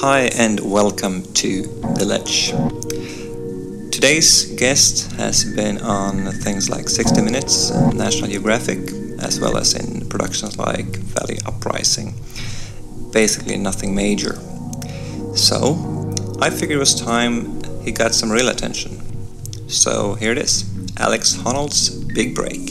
Hi, and welcome to The Ledge. Today's guest has been on things like 60 Minutes, uh, National Geographic, as well as in productions like Valley Uprising. Basically, nothing major. So, I figured it was time he got some real attention. So, here it is Alex Honnold's Big Break.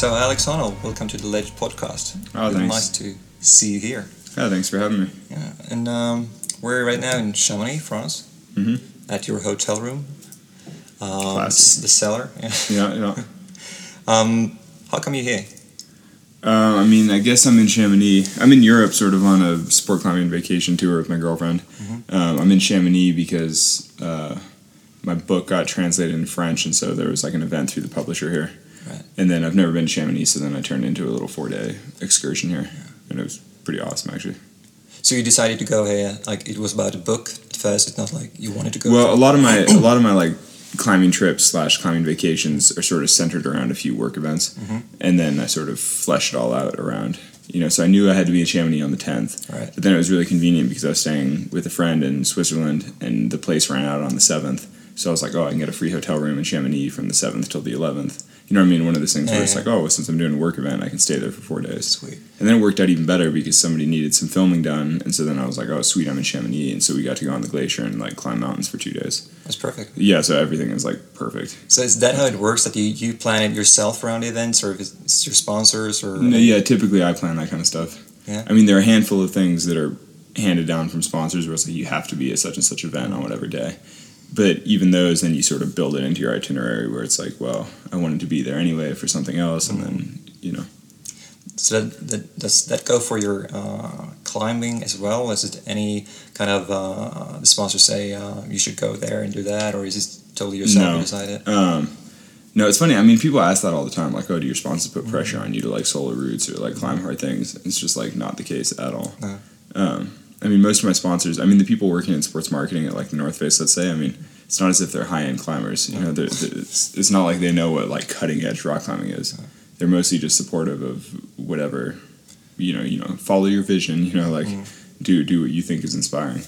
So Alex Honnold, welcome to the Ledge podcast. Oh, Really thanks. Nice to see you here. Yeah, thanks for having me. Yeah, and um, we're right now in Chamonix, France, Mhm. at your hotel room. Um. The cellar. Yeah. Yeah, yeah. Um, how come you're here? Uh, I mean, I guess I'm in Chamonix. I'm in Europe, sort of on a sport climbing vacation tour with my girlfriend. Mm-hmm. Um, I'm in Chamonix because uh, my book got translated in French, and so there was like an event through the publisher here. Right. And then I've never been to Chamonix, so then I turned into a little four day excursion here, and it was pretty awesome actually. So you decided to go here, like it was about a book at first. It's not like you wanted to go. Well, a lot of my a lot of my like climbing trips slash climbing vacations are sort of centered around a few work events, mm-hmm. and then I sort of fleshed it all out around. You know, so I knew I had to be in Chamonix on the tenth, Right. but then it was really convenient because I was staying with a friend in Switzerland, and the place ran out on the seventh. So I was like, oh, I can get a free hotel room in Chamonix from the seventh till the eleventh. You know what I mean? One of those things where it's like, oh, since I'm doing a work event, I can stay there for four days. Sweet. And then it worked out even better because somebody needed some filming done, and so then I was like, oh, sweet, I'm in Chamonix, and so we got to go on the glacier and like climb mountains for two days. That's perfect. Yeah, so everything is like perfect. So is that how it works? That you, you plan it yourself around events, or if it's it's your sponsors, or No, yeah, typically I plan that kind of stuff. Yeah. I mean, there are a handful of things that are handed down from sponsors where it's like you have to be at such and such event on whatever day. But even those, then you sort of build it into your itinerary where it's like, well, I wanted to be there anyway for something else, and then you know, So that, that does that go for your uh, climbing as well? Is it any kind of uh, the sponsors say uh, you should go there and do that, or is it totally yourself No. you decide it? Um, no, it's funny. I mean, people ask that all the time. Like, oh, do your sponsors put pressure on you to like solo routes or like climb hard things? It's just like not the case at all. No. Um, I mean, most of my sponsors. I mean, the people working in sports marketing at like the North Face, let's say. I mean, it's not as if they're high end climbers. You know, they're, they're- it's, it's not like they know what like cutting edge rock climbing is. They're mostly just supportive of whatever. You know, you know, follow your vision. You know, like do do what you think is inspiring.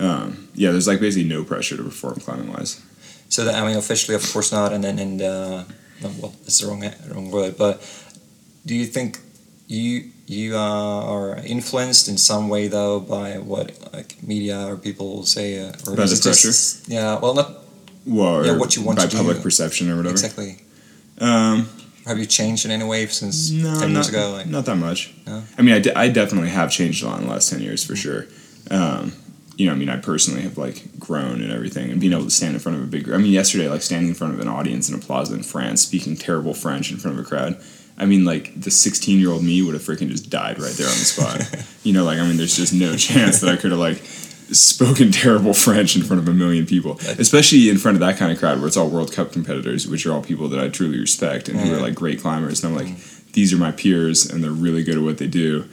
Um, yeah, there's like basically no pressure to perform climbing wise. So that, I mean, officially, of course not, and then and uh, well, that's the wrong wrong word. But do you think you you uh, are influenced in some way though by what like media or people say, uh, or By the it just- yeah, well, not Well, Yeah, what you want to do by to public do. perception or whatever. exactly. Um, Have you changed in any way since no, ten not, years ago? Like, not that much. No? I mean, I, de- I definitely have changed a lot in the last ten years for sure. Um, you know, I mean, I personally have like grown and everything, and being able to stand in front of a big. I mean, yesterday, like standing in front of an audience in a plaza in France, speaking terrible French in front of a crowd. I mean, like the sixteen-year-old me would have freaking just died right there on the spot. you know, like I mean, there's just no chance that I could have like spoken terrible French in front of a million people, especially in front of that kind of crowd where it's all World Cup competitors, which are all people that I truly respect and who are like great climbers. And I'm like, these are my peers, and they're really good at what they do,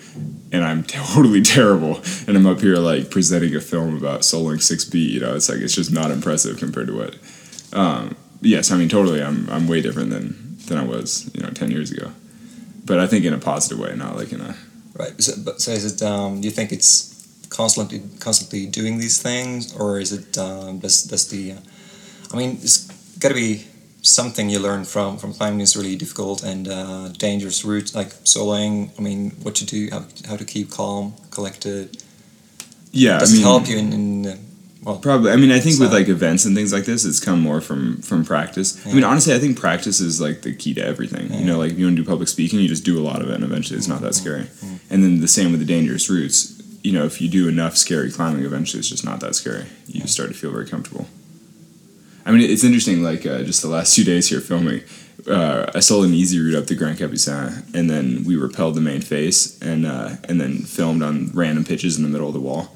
and I'm totally terrible. And I'm up here like presenting a film about soloing six B. You know, it's like it's just not impressive compared to what. Um, yes, I mean totally. I'm I'm way different than than I was you know ten years ago, but I think in a positive way, not like in a Right. So, but so is it? Um, do you think it's constantly constantly doing these things, or is it? Um, does does the? Uh, I mean, it's got to be something you learn from from climbing is really difficult and uh, dangerous routes like soloing. I mean, what you do, how, how to keep calm, collected. yeah. Does I mean, it help you in? in well, Probably. I mean, I think with like events and things like this, it's come more from from practice. I mean, honestly, I think practice is like the key to everything. You know, like if you want to do public speaking, you just do a lot of it, and eventually, it's not that scary. And then the same with the dangerous routes. You know, if you do enough scary climbing, eventually, it's just not that scary. You just start to feel very comfortable. I mean, it's interesting. Like uh, just the last two days here filming, uh, I sold an easy route up the Grand Capucin, and then we repelled the main face, and uh, and then filmed on random pitches in the middle of the wall.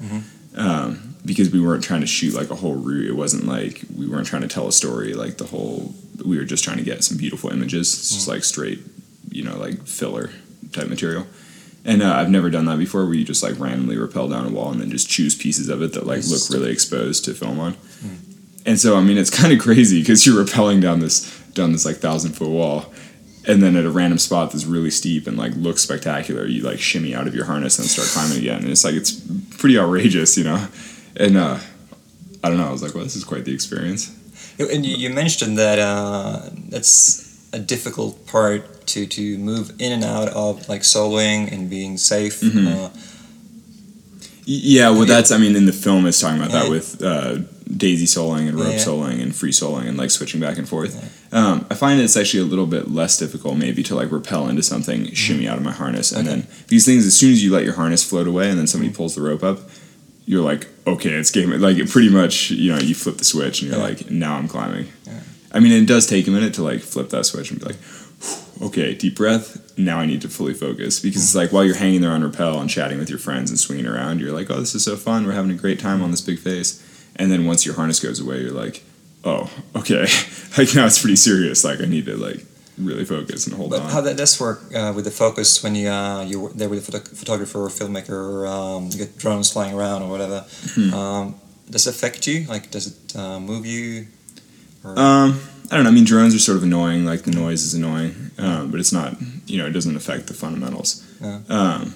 Um, because we weren't trying to shoot like a whole route. It wasn't like we weren't trying to tell a story. Like the whole, we were just trying to get some beautiful images. It's just like straight, you know, like filler. type material. And uh, I've never done that before, where you just like randomly rappel down a wall and then just choose pieces of it that like look really exposed to film on. And so I mean, it's kind of crazy because you're rappelling down this down this like thousand foot wall, and then at a random spot that's really steep and like looks spectacular, you like shimmy out of your harness and start climbing again. And it's like it's pretty outrageous, you know. And uh, I don't know. I was like, well, this is quite the experience. And you, you mentioned that uh, that's a difficult part to, to move in and out of, like soloing and being safe. Mhm. Uh, Yeah, well, that's I mean, in the film is talking about that with uh, daisy soloing and rope Yeah. soling and free soloing and like switching back and forth. Um, I find it's actually a little bit less difficult maybe to like rappel into something, shimmy out of my harness, and Okay. then these things as soon as you let your harness float away and then somebody pulls the rope up, you're like, okay, it's game. Like it pretty much, you know, you flip the switch and you're Yeah. like, now I'm climbing. Yeah. I mean, it does take a minute to like flip that switch and be like, okay, deep breath. Now I need to fully focus because it's like while you're hanging there on rappel and chatting with your friends and swinging around, you're like, oh, this is so fun. We're having a great time on this big face. And then once your harness goes away, you're like, oh, okay. like now it's pretty serious. Like I need to like really focus and hold but on. how that does work uh, with the focus when you uh, you're there with a photo- photographer or filmmaker, um, you get drones flying around or whatever. Hmm. Um, does it affect you? Like, does it uh, move you? Or, Um, I don't know. I mean, drones are sort of annoying. Like the noise is annoying, um, but it's not. You know, it doesn't affect the fundamentals. Yeah. Um,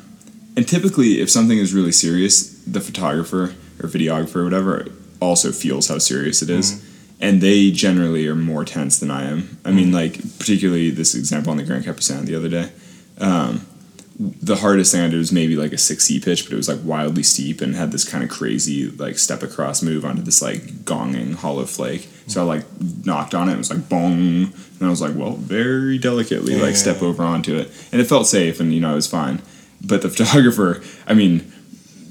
and typically, if something is really serious, the photographer or videographer or whatever also feels how serious it is. And they generally are more tense than I am. I mean, like particularly this example on the Grand Capucin the other day. Um, the hardest thing I did was maybe like a six C pitch, but it was like wildly steep and had this kind of crazy like step across move onto this like gonging hollow flake. So I like knocked on it. It was like bong, and I was like, well, very delicately like Yeah. step over onto it, and it felt safe, and you know it was fine. But the photographer, I mean,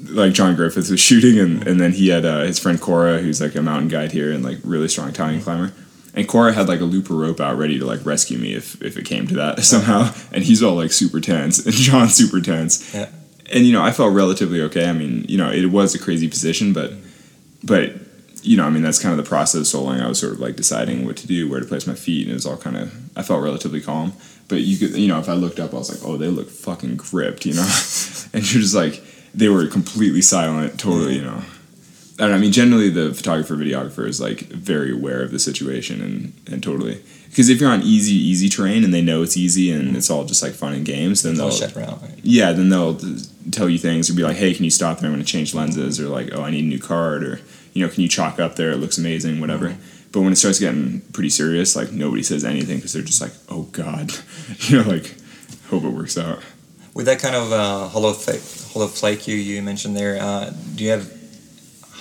like Jon Griffith was shooting, and, and then he had uh, his friend Cora, who's like a mountain guide here and like really strong Italian climber. And Cora had like a looper rope out ready to like rescue me if, if it came to that somehow. And he's all like super tense, and John's super tense. Yeah. And you know, I felt relatively okay. I mean, you know, it was a crazy position, but but you know, I mean, that's kind of the process of soloing. I was sort of like deciding what to do, where to place my feet, and it was all kind of. I felt relatively calm, but you could, you know, if I looked up, I was like, oh, they look fucking gripped, you know, and you're just like, they were completely silent, totally, you know. I know, I mean, generally the photographer, videographer is like very aware of the situation and and totally because if you're on easy, easy terrain and they know it's easy and mm-hmm. it's all just like fun and games, then They'll they'll shut around. Right? yeah, then they'll tell you things or be like, hey, can you stop there? I'm going to change lenses, or like, oh, I need a new card, or you know, can you chalk up there? It looks amazing, whatever. Mm-hmm. But when it starts getting pretty serious, like nobody says anything because they're just like, oh god, you know, like hope it works out. With that kind of uh, hollow flake, hollow flake you, you mentioned there, uh, do you have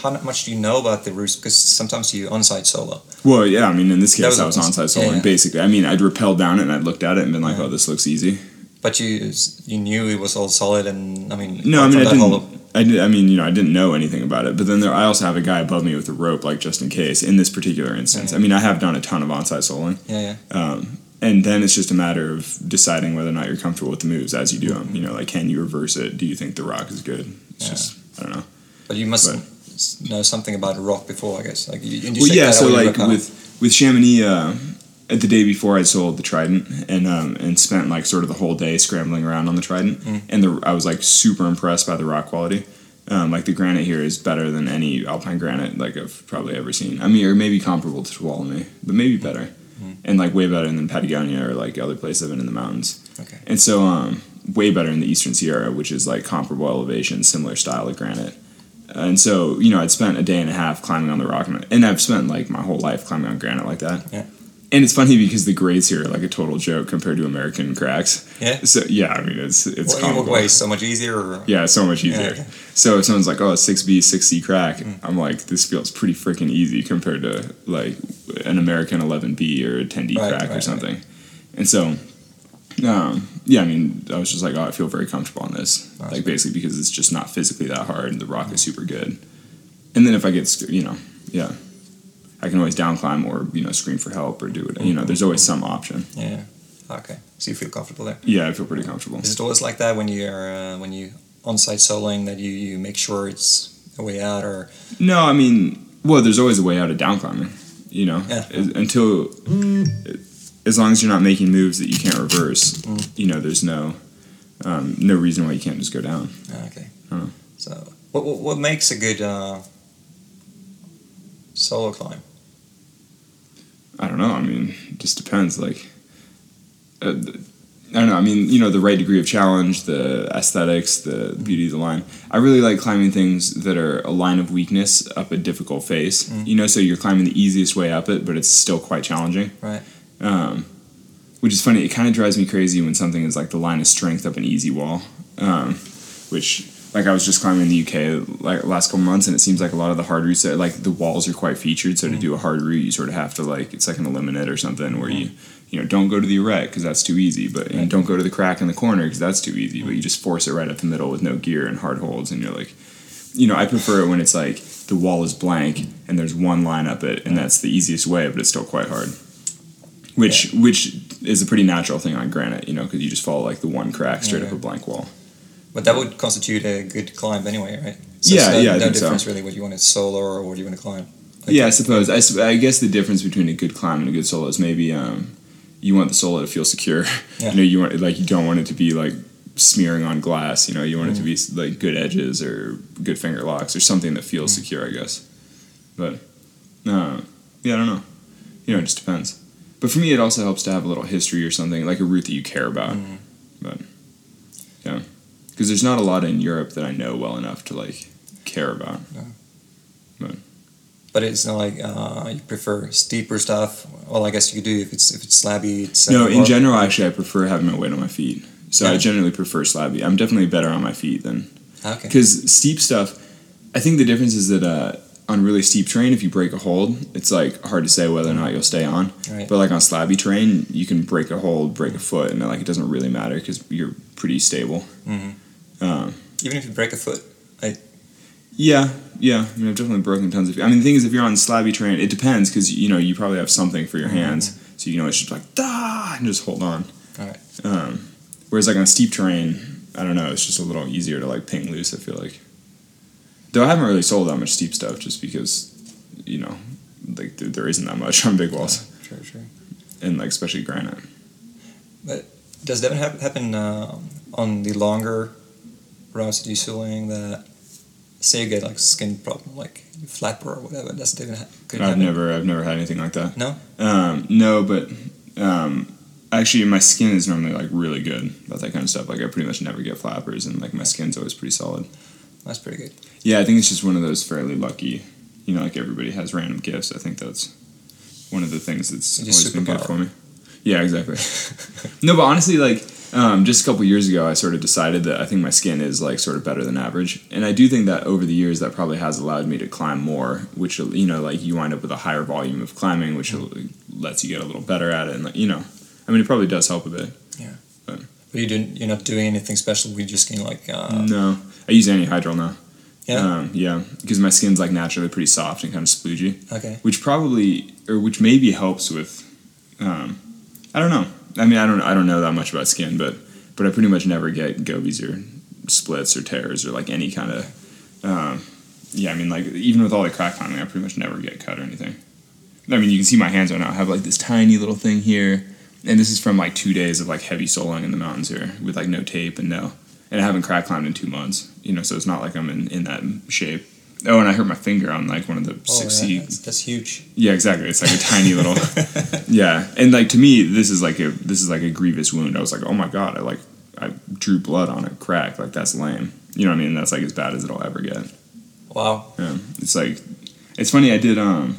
how much do you know about the routes? Because sometimes you on-site solo. Well, yeah, I mean, in this case, was I was onsight soloing. Yeah, yeah. Basically, I mean, I'd rappelled down it and I'd looked at it and been like, Yeah. oh, this looks easy. But you you knew it was all solid, and I mean, No, I mean, I didn't. hollow- I, did, I mean, you know, I didn't know anything about it. But then there, I also have a guy above me with a rope, like just in case. In this particular instance. I mean, I have done a ton of onsight soloing. Yeah, yeah. Um, and then it's just a matter of deciding whether or not you're comfortable with the moves as you do them. You know, like can you reverse it? Do you think the rock is good? It's Yeah. just I don't know. But you must But- know something about a rock before, I guess. Like you, you well, yeah. So like with with Chamonix, uh, at the day before I sold the Trident and um, and spent like sort of the whole day scrambling around on the Trident, Mm. and the I was like super impressed by the rock quality. Um, like the granite here is better than any alpine granite like I've probably ever seen. I mean, or maybe comparable to Tuolumne, but maybe better, Mm. and like way better than Patagonia or like other places I've been in the mountains. Okay. And so, um, way better in the Eastern Sierra, which is like comparable elevation, similar style of granite. And so, you know, I'd spent a day and a half climbing on the rock, and- and I've spent like my whole life climbing on granite like that. Yeah. And it's funny because the grades here are like a total joke compared to American cracks. Yeah. So yeah, I mean it's it's Well, comical. way? So much easier. Or, Yeah, so much easier. okay. So if someone's like, "Oh, six B, six C crack," Mm. I'm like, "This feels pretty freaking easy compared to like an American eleven B or a ten D Right, crack right, or right. something." And so, um, yeah, I mean, I was just like, "Oh, I feel very comfortable on this." That's like basically because it's just not physically that hard, and the rock is super good. And then if I get, you know, yeah, I can always down climb or you know scream for help or do it. You know, there's always some option. Yeah. Okay. So you feel comfortable there. Yeah, I feel pretty comfortable. Is it always like that when you're uh, when you on-site soloing that you, you make sure it's a way out or No, I mean, well, there's always a way out of down climbing. You know, Yeah. As- until as long as you're not making moves that you can't reverse. Mm. You know, there's no. um, no reason why you can't just go down. Ah, Okay. Huh. So, what, what what makes a good uh, solo climb? I don't know. I mean, it just depends. Like, uh, I don't know. I mean, you know, the right degree of challenge, the aesthetics, the, the beauty of the line. I really like climbing things that are a line of weakness up a difficult face. Mm. You know, so you're climbing the easiest way up it, but it's still quite challenging. Right. Um, which is funny. It kind of drives me crazy when something is like the line of strength up an easy wall. Um, which, like, I was just climbing in the UK like last couple months, and it seems like a lot of the hard routes, are, like the walls are quite featured. So to mm. do a hard route, you sort of have to like it's like an eliminate or something where you mm. you know don't go to the arete because that's too easy, but and don't go to the crack in the corner because that's too easy. But you mm. just force it right up the middle with no gear and hard holds, and you're like, you know, I prefer it when it's like the wall is blank and there's one line up it, and that's the easiest way, but it's still quite hard. Which which is a pretty natural thing on granite, you know, because you just follow like the one crack straight up a blank wall. But that would constitute a good climb anyway, right? Yeah, it's no, yeah, I No think so. difference really what you want to solo or what you want to climb. Like, yeah, I suppose. I guess the difference between a good climb and a good solo is maybe um, you want the solo to feel secure. Yeah. You know, you want like you don't want it to be like smearing on glass. You know, you want it to be Mm. like good edges or good finger locks or something that feels Mm. secure. I guess. But uh, yeah, I don't know. You know, it just depends. But for me, it also helps to have a little history or something like a route that you care about. Mhm. But yeah, because there's not a lot in Europe that I know well enough to like care about. But it's not like uh, you prefer steeper stuff. Well, I guess you could do if it's if it's slabby. It's No, uh, in more- general, actually, I prefer having my weight on my feet. So I generally prefer slabby. I'm definitely better on my feet than Okay. because steep stuff. I think the difference is that uh, on really steep terrain, if you break a hold, it's like hard to say whether or not you'll stay on. Right. But like on slabby terrain, you can break a hold, break a foot, and like it doesn't really matter because you're pretty stable. Mhm. Um, Even if you break a foot. I Yeah, yeah. I mean, I've definitely broken tons of. I mean, the thing is, if you're on slabby terrain, it depends because you know you probably have something for your Mhm. hands, so you can always just like da and just hold on. Alright. Um, whereas like on steep terrain, I don't know. It's just a little easier to like ping loose. I feel like. Though I haven't really sold that much steep stuff, just because, you know, like there, there isn't that much on big walls, Sure, sure. and like especially granite. But does that hap- happen uh, on the longer routes that you're soloing that say you get like skin problem, like flapper or whatever? Does it even ha- I've happen? never, I've never had anything like that. No? Um, no, but um, actually, my skin is normally like really good about that kind of stuff. Like I pretty much never get flappers, and like my skin's always pretty solid. That's pretty good. Yeah, I think it's just one of those fairly lucky. You know, like everybody has random gifts. I think that's one of the things that's always been good for me. Yeah, exactly. no, but honestly, like um, just a couple years ago, I sort of decided that I think my skin is like sort of better than average, and I do think that over the years that probably has allowed me to climb more, which you know, like you wind up with a higher volume of climbing, which lets you get a little better at it, and like you know, I mean, it probably does help a bit. Yeah. But you didn't, you're not doing anything special. We just getting like, uh, no, I use Antihydral now. yeah? um, yeah, because my skin's like naturally pretty soft and kind of sploogey. okay. which probably or which maybe helps with um, I don't know. I mean, I don't I don't know that much about skin, but but I pretty much never get gobies or splits or tears or like any kind of um, yeah. I mean, like even with all the crack climbing, I pretty much never get cut or anything. I mean, you can see my hands right now. I have like this tiny little thing here, and this is from like two days of like heavy soloing in the mountains here with like no tape and no. And I haven't crack climbed in two months, you know, so it's not like I'm in, in that shape. Oh, and I hurt my finger on like one of the Oh, six yeah, that's, that's huge. yeah, exactly. It's like a tiny little. Yeah, and like to me, this is like a this is like a grievous wound. I was like, oh my god, I like I drew blood on it, crack. Like that's lame. You know what I mean? That's like as bad as it'll ever get. Wow. Yeah, it's like it's funny. I did um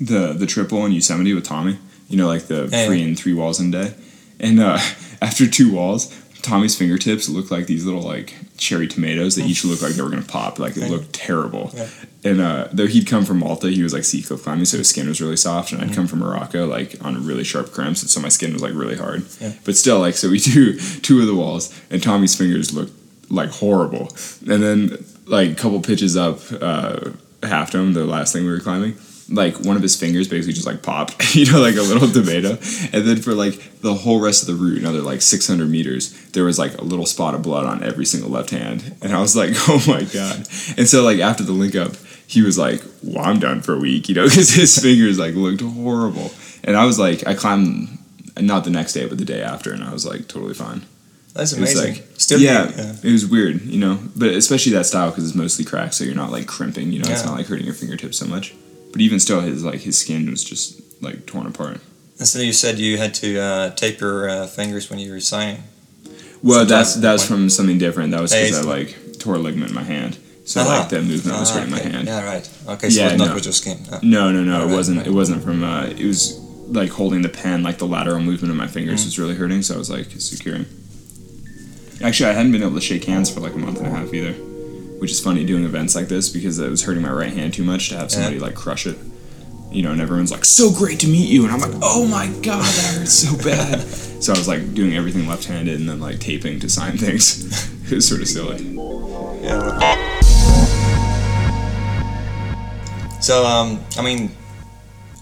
the the triple in Yosemite with Tommy. You know, like the Yeah, free and three walls in day. And uh, after two walls, Tommy's fingertips looked like these little like cherry tomatoes that each looked like they were gonna pop. Like it looked terrible. Yeah. And uh, though he'd come from Malta, he was like sea cliff climbing, so his skin was really soft. And I'd Mm-hmm. come from Morocco, like on really sharp crimps, and so my skin was like really hard. Yeah. But still, like so we do two of the walls, and Tommy's fingers looked like horrible. And then like a couple pitches up, uh, half dome, the last thing we were climbing. Like one of his fingers basically just like popped, you know, like a little tomato. And then for like the whole rest of the route, another like 600 meters, there was like a little spot of blood on every single left hand. And I was like, oh my God. And so, like, after the link up, he was like, well, I'm done for a week, you know, because his fingers like looked horrible. And I was like, I climbed not the next day, but the day after, and I was like totally fine. That's amazing. like- Still, yeah, yeah. it was weird, you know. But especially that style because it's mostly cracked, so you're not like crimping. You know, it's not like hurting your fingertips so much. But even still, his like his skin was just like torn apart. And so you said you had to uh, tape your uh, fingers when you were signing. Well, Sometimes that's that's point- from something different. That was because I like tore a ligament in my hand, so Ah. like that movement was Ah, hurting my okay. hand. Yeah, right. Okay, so Yeah, it's not no. with your skin. Uh, No, no, no. It wasn't. right. It wasn't from. Uh, it was like holding the pen, like the lateral movement of my fingers Mm. was really hurting. So I was like securing. Actually, I hadn't been able to shake hands for like a month and a half either, which is funny doing events like this because it was hurting my right hand too much to have somebody like crush it. You know, and everyone's like, "So great to meet you," and I'm like, "Oh my god, that hurts so bad." so I was like doing everything left-handed and then like taping to sign things. it was sort of silly. yeah. So, um, I mean,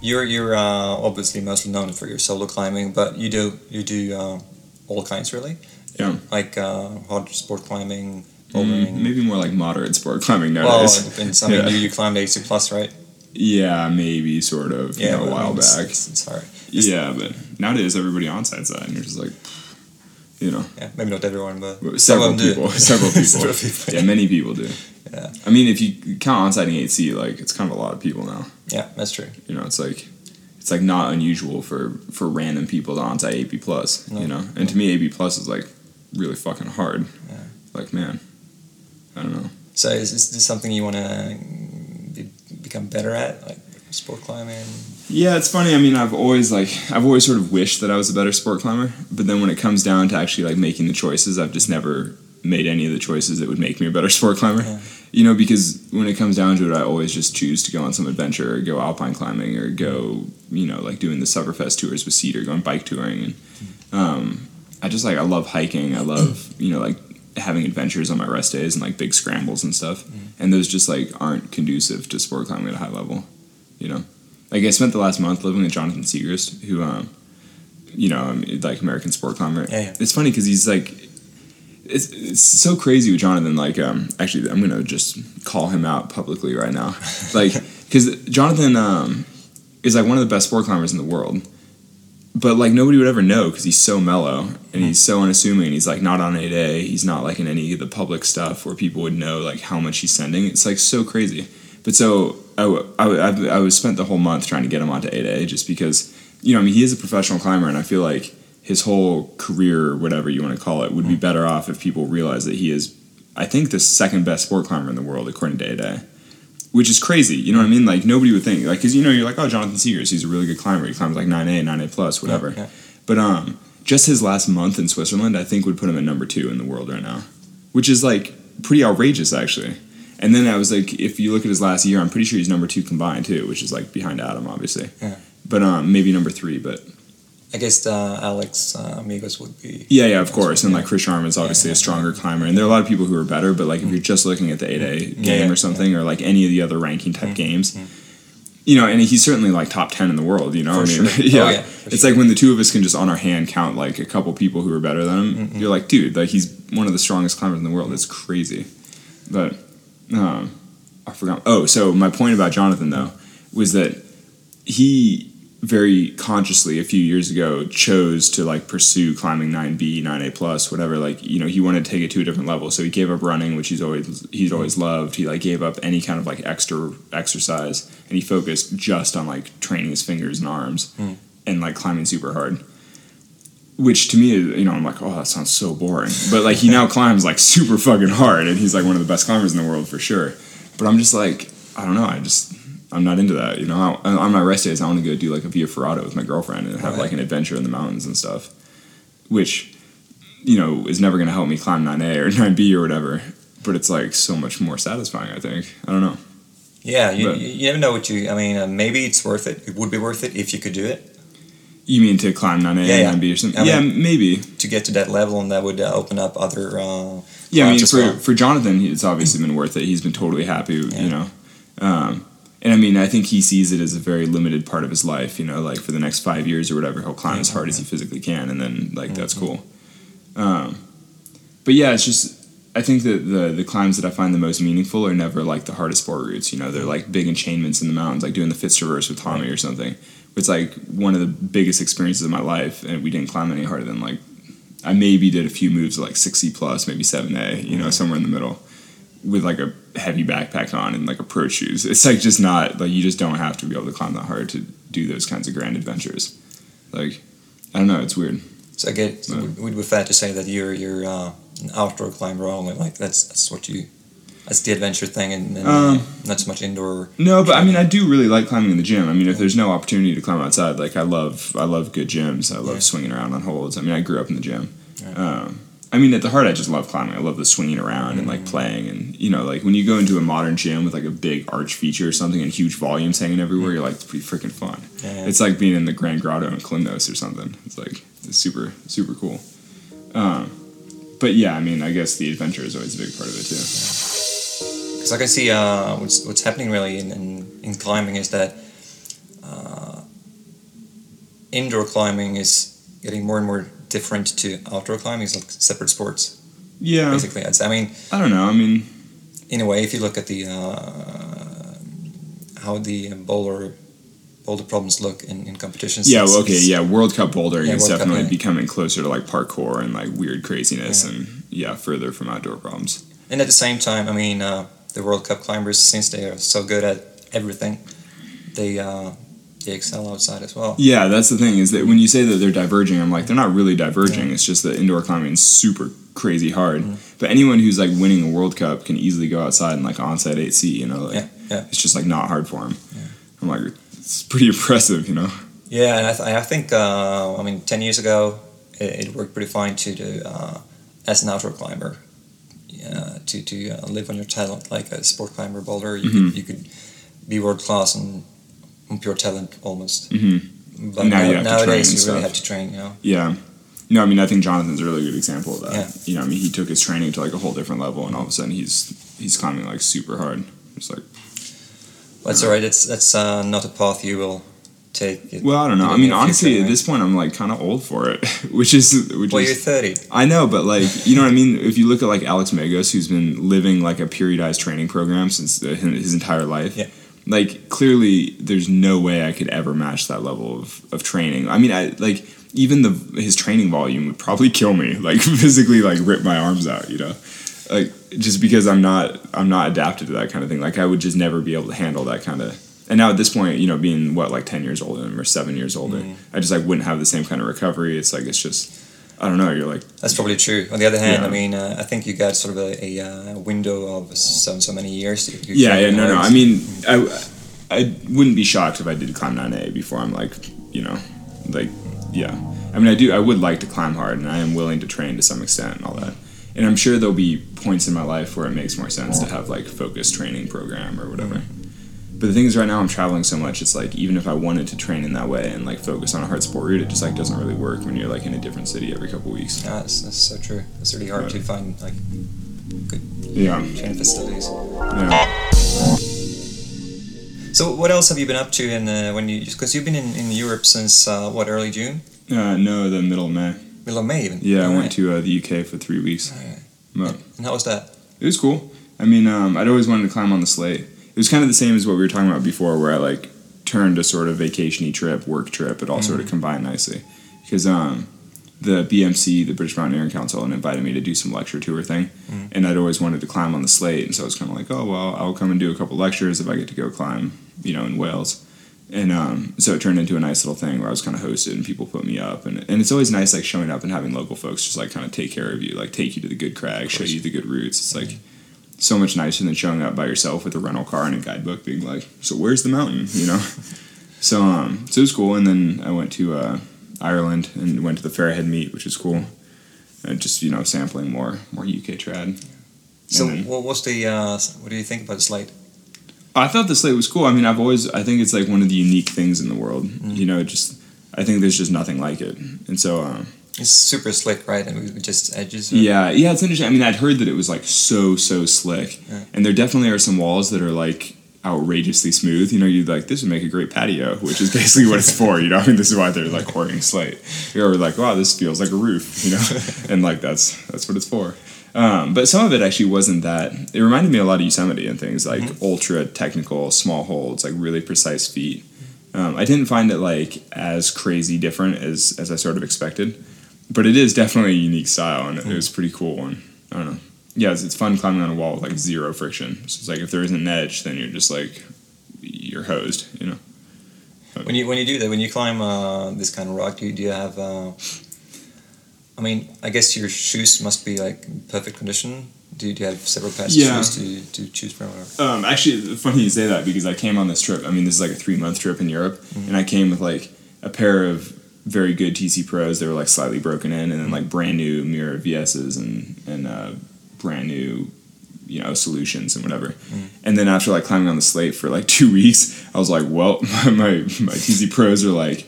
you're you're uh, obviously mostly known for your solo climbing, but you do you do uh, all kinds really, Yeah. like uh, hard sport climbing, Mm, maybe more like moderate sport climbing well, nowadays. it depends. I mean, Yeah. you, you climbed 8C plus, right? Yeah, maybe sort of. you know, a while it's- back. It's, it's hard. Yeah, but nowadays everybody on site side, and you're just like, you know, Yeah, maybe not everyone, but some several of them do. people, several people. Several people, Yeah, many people do. Yeah. I mean, if you count on sighting 8C, like it's kind of a lot of people now. Yeah, that's true. You know, it's like it's like not unusual for for random people to onsite 8B plus. No. You know, and to me, 8B plus is like really fucking hard. Yeah. Like man, I don't know. So is, is this something you want to be, become better at, like sport climbing? Yeah, it's funny. I mean, I've always like I've always sort of wished that I was a better sport climber, but then when it comes down to actually like making the choices, I've just never made any of the choices that would make me a better sport climber. Yeah. You know, because when it comes down to it, I always just choose to go on some adventure or go alpine climbing or go, you know, like doing the Sufferfest tours with Cedar, going bike touring, and um, I just like I love hiking. I love you know like having adventures on my rest days and like big scrambles and stuff, and those just like aren't conducive to sport climbing at a high level. You know, like I spent the last month living with Jonathan Siegrist, who, um, you know, like American sport climber. Yeah, yeah. It's funny because he's like, it's, it's so crazy with Jonathan. Like, um, actually, I'm gonna just call him out publicly right now, like, because Jonathan um, is like one of the best sport climbers in the world. But like nobody would ever know because he's so mellow and he's so unassuming. He's like not on a day. He's not like in any of the public stuff where people would know like how much he's sending. It's like so crazy. But so I, I, I was spent the whole month trying to get him onto 8A just because, you know, I mean, he is a professional climber and I feel like his whole career, or whatever you want to call it, would be mm. better off if people realize that he is, I think, the second best sport climber in the world according to 8A. Which is crazy, you know what I mean? Like nobody would think, like, because you know you're like, oh, Jonathan Siegrist, he's a really good climber. He climbs like 9A, 9A plus, whatever. Yeah, yeah. But um, just his last month in Switzerland, I think would put him at number two in the world right now, which is like pretty outrageous actually. And then I was like, if you look at his last year, I'm pretty sure he's number two combined too, which is like behind Adam, obviously. Yeah. But um, maybe number three. But I guess uh, Alex uh, Megos would be. yeah, yeah, of course. And like Chris Sharma is obviously Yeah, a stronger climber, and there are a lot of people who are better. But like if you're just looking at the 8A game yeah, or something, or like any of the other ranking type Mm, games. You know, and he's certainly like top ten in the world. You know, I mean, sure. yeah. Oh, yeah, it's sure. like when the two of us can just on our hand count like a couple people who are better than him. Mm-hmm. You're like, dude, like he's one of the strongest climbers in the world. It's crazy. But um, I forgot. Oh, so my point about Jonathan though was that he very consciously a few years ago chose to like pursue climbing 9b 9a plus whatever like you know he wanted to take it to a different level. So he gave up running which he's always he's always loved. He like gave up any kind of like extra exercise and he focused just on like training his fingers and arms Mm. and like climbing super hard which to me you know i'm like oh that sounds so boring. But like he now climbs like super fucking hard and he's like one of the best climbers in the world for sure. But i'm just like i don't know i just I'm not into that, you know. I, on my rest days, I want to go do like a Via Ferrata with my girlfriend and have Right. like an adventure in the mountains and stuff, which, you know, is never going to help me climb 9A or 9B or whatever. But it's like so much more satisfying. I think. I don't know. Yeah, you, But- you never know what you. I mean, uh, maybe it's worth it. It would be worth it if you could do it You mean to climb 9A Yeah, yeah. and 9B or something? I yeah, mean- maybe. to get to that level, and that would uh, open up other. Uh, Yeah, I mean, for, well. for Jonathan, it's obviously been worth it. He's been totally happy, Yeah. you know. Um, and I mean, I think he sees it as a very limited part of his life, you know, like for the next five years or whatever, he'll climb as hard as he physically can, and then, like, that's Mm-hmm. cool. Um, but yeah, it's just, I think that the, the climbs that I find the most meaningful are never like the hardest sport routes, you know, they're like big enchainments in the mountains, like doing the Fitz Traverse with Tommy or something. It's like one of the biggest experiences of my life, and we didn't climb any harder than like, I maybe did a few moves like six C plus, maybe seven A, you know, somewhere in the middle, with like a heavy backpack on and like approach shoes. It's like just not like you just don't have to be able to climb that hard to do those kinds of grand adventures. Like I don't know, it's weird. So I get would would be fair to say that you're you're uh, an outdoor climber only. Like that's that's what you that's the adventure thing, and, and Um, not so much indoor. No, but I mean, I do really like climbing in the gym. I mean, if there's no opportunity to climb outside, like I love, I love good gyms. I love Yeah. swinging around on holds. I mean, I grew up in the gym. Um, I mean, at the heart, I just love climbing. I love the swinging around and like playing, and you know, like when you go into a modern gym with like a big arch feature or something and huge volumes hanging everywhere, you're like, it's pretty freaking fun. Yeah. It's like being in the Grande Grotta in Kalymnos or something. It's like it's super, super cool. Um, but yeah, I mean, I guess the adventure is always a big part of it too. Because like I see uh, what's what's happening really in, in, in climbing is that uh, indoor climbing is getting more and more different to outdoor climbing. It's like separate sports, Yeah, basically. I'd say. I mean, I don't know. I mean, in a way, if you look at the uh, how the boulder boulder problems look in, in competitions. Yeah, well, okay, yeah. World Cup bouldering Yeah, is World Cup, definitely yeah. becoming closer to like parkour and like weird craziness, Yeah. and yeah, further from outdoor problems. And at the same time, I mean, uh, the World Cup climbers, since they are so good at everything, they uh, they excel outside as well. Yeah, that's the thing is that when you say that they're diverging, I'm like they're not really diverging. It's just that indoor climbing is super crazy hard. Mm-hmm. But anyone who's like winning a World Cup can easily go outside and like onsight 8C. You know, like Yeah, yeah. it's just like not hard for them. I'm like it's pretty impressive. You know. Yeah, and I, th- I think uh, I mean ten years ago it, it worked pretty fine to do uh, as an outdoor climber. Yeah, to to uh, live on your talent like a sport climber boulder, you Mm-hmm. could you could be world class and on pure talent almost. hmm But Now now- you have to train nowadays you really have to train. You know. Yeah. No, I mean I think Jonathan's a really good example of that. Yeah. You know, I mean he took his training to like a whole different level, and all of a sudden he's he's climbing like super hard. It's like. That's all right. That's that's uh, not a path you will take. It, Well, I don't know. I mean, honestly, future, at this point, I'm like kind of old for it, which is which well, is. you're thirty. I know, but like you know what I mean. If you look at like Alex Megos, who's been living like a periodized training program since uh, his his entire life. Yeah. Like clearly, there's no way I could ever match that level of, of training. I mean, I like even the his training volume would probably kill me. Like physically, like rip my arms out. You know, like just because I'm not I'm not adapted to that kind of thing. Like I would just never be able to handle that kind of. And now at this point, you know, being what like ten years older or seven years older, Mm-hmm. I just like wouldn't have the same kind of recovery. It's like it's just. I don't know. You're like That's probably true. On the other hand, Yeah. I mean, uh, I think you got sort of a, a uh, window of so and so many years. Yeah, yeah, no, no. I mean, I, I wouldn't be shocked if I did climb 9A before I'm like, you know, like, yeah. I mean, I do. I would like to climb hard, and I am willing to train to some extent and all that. And I'm sure there'll be points in my life where it makes more sense to have like focused training program or whatever. But the thing is, right now I'm traveling so much. It's like even if I wanted to train in that way and like focus on a hard sport route, it just like doesn't really work when you're like in a different city every couple weeks. Yeah, that's, that's so true. It's really hard Right. to find like good Yeah, training facilities. yeah. So, what else have you been up to in uh, when you? Because you've been in, in Europe since uh, what early June, Uh, no, the middle of May. middle of May even. Yeah, I Alright. went to uh, the UK for three weeks. Well, And how was that? It was cool. I mean, um, I'd always wanted to climb on the slate. It was kind of the same as what we were talking about before, where I like turned a sort of vacationy trip, work trip. It all sort of combined nicely because um, the BMC, the British Mountaineering Council, had invited me to do some lecture tour thing, and I'd always wanted to climb on the slate, and so I was kind of like, oh well, I'll come and do a couple lectures if I get to go climb, you know, in Wales. And um, so it turned into a nice little thing where I was kind of hosted and people put me up. And, and it's always nice, like, showing up and having local folks just, like, kind of take care of you, like, take you to the good crag, show you the good routes. It's, like, so much nicer than showing up by yourself with a rental car and a guidebook being like, so where's the mountain, you know? so, um, so it was cool. And then I went to uh, Ireland and went to the Fair Head meet, which was cool. And just, you know, sampling more, more UK trad. So, then- what was the? Uh, what do you think about the slate? I thought the slate was cool. I mean, I've always I think it's like one of the unique things in the world. Mm. You know, just I think there's just nothing like it. And so um, It's super slick, right? And with just edges. yeah, yeah, it's interesting. I mean, I'd heard that it was like so so slick, Yeah. and there definitely are some walls that are like outrageously smooth. You know, you'd like this would make a great patio, which is basically what it's for. You know, I mean, this is why they're like ordering slate. You're like, wow, this feels like a roof. You know, and like that's that's what it's for. Um, but some of it actually wasn't that. It reminded me a lot of Yosemite and things like ultra technical small holds, like really precise feet. Um, I didn't find it like as crazy different as as I sort of expected, but it is definitely a unique style, and it was pretty cool one. I don't know. Yeah, it's, it's fun climbing on a wall with like zero friction. So it's like if there isn't an edge, then you're just like you're hosed, you know. When you when you do that, when you climb uh, this kind of rock, do you, do you have? Uh, I mean, I guess your shoes must be like in perfect condition. Do you, do you have several pairs Yeah. of shoes to, to choose from? Or? Um, actually, funny you say that because I came on this trip. I mean, this is like a three month trip in Europe, and I came with like a pair of very good TC Pros. They were like slightly broken in, and then like brand new Miura VSs and and uh, brand new, you know, solutions and whatever. And then after like climbing on the slate for like two weeks, I was like, well, my my, my TC Pros are like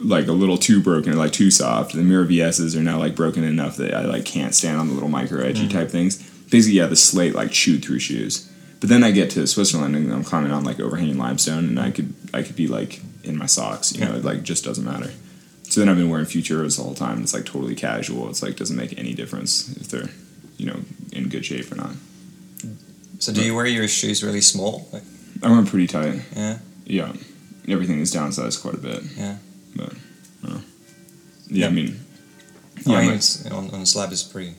like a little too broken or like too soft. The Miura VSs are now like broken enough that I like can't stand on the little micro edgy type things. Basically, yeah, the slate like chewed through shoes. But then I get to Switzerland and I'm climbing on like overhanging limestone, and I could I could be like in my socks. You know, it like just doesn't matter. So then I've been wearing Futuras the whole time. It's like totally casual. It's like doesn't make any difference if they're you know in good shape or not. So do you wear your shoes really small? Like, I wear 'em pretty tight. Yeah. Yeah. Everything is downsized quite a bit. Yeah. But I don't know. Yeah, I mean. I Yeah, mean, it's, on, on slab is pretty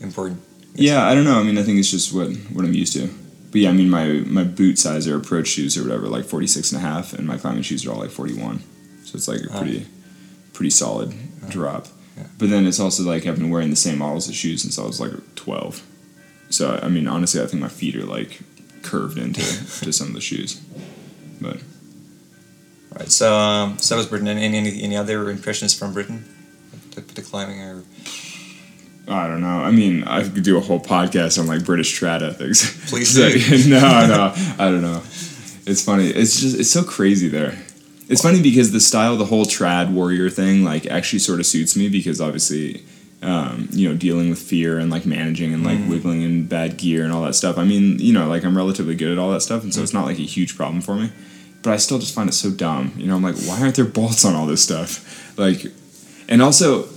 important. Yeah, I don't know. I mean, I think it's just what what I'm used to. But yeah, I mean, my my boot size or approach shoes or whatever, like 46 and a half, and my climbing shoes are all like 41. So it's like a Ah. pretty pretty solid drop. Yeah. But then it's also like I've been wearing the same models of shoes since I was like 12. So I mean, honestly, I think my feet are like curved into to some of the shoes. But All right, So, um, so was Britain. Any, any any other impressions from Britain? The, the climbing or I don't know. I mean, I could do a whole podcast on like British trad ethics. Please like- no, no, I don't know. It's funny. It's just it's so crazy there. It's funny because the style, the whole trad warrior thing, like actually sort of suits me because obviously, um, you know, dealing with fear and like managing and like wiggling in bad gear and all that stuff. I mean, you know, like I'm relatively good at all that stuff, and so it's not like a huge problem for me. But I still just find it so dumb. You know, I'm like, why aren't there bolts on all this stuff? Like, and also,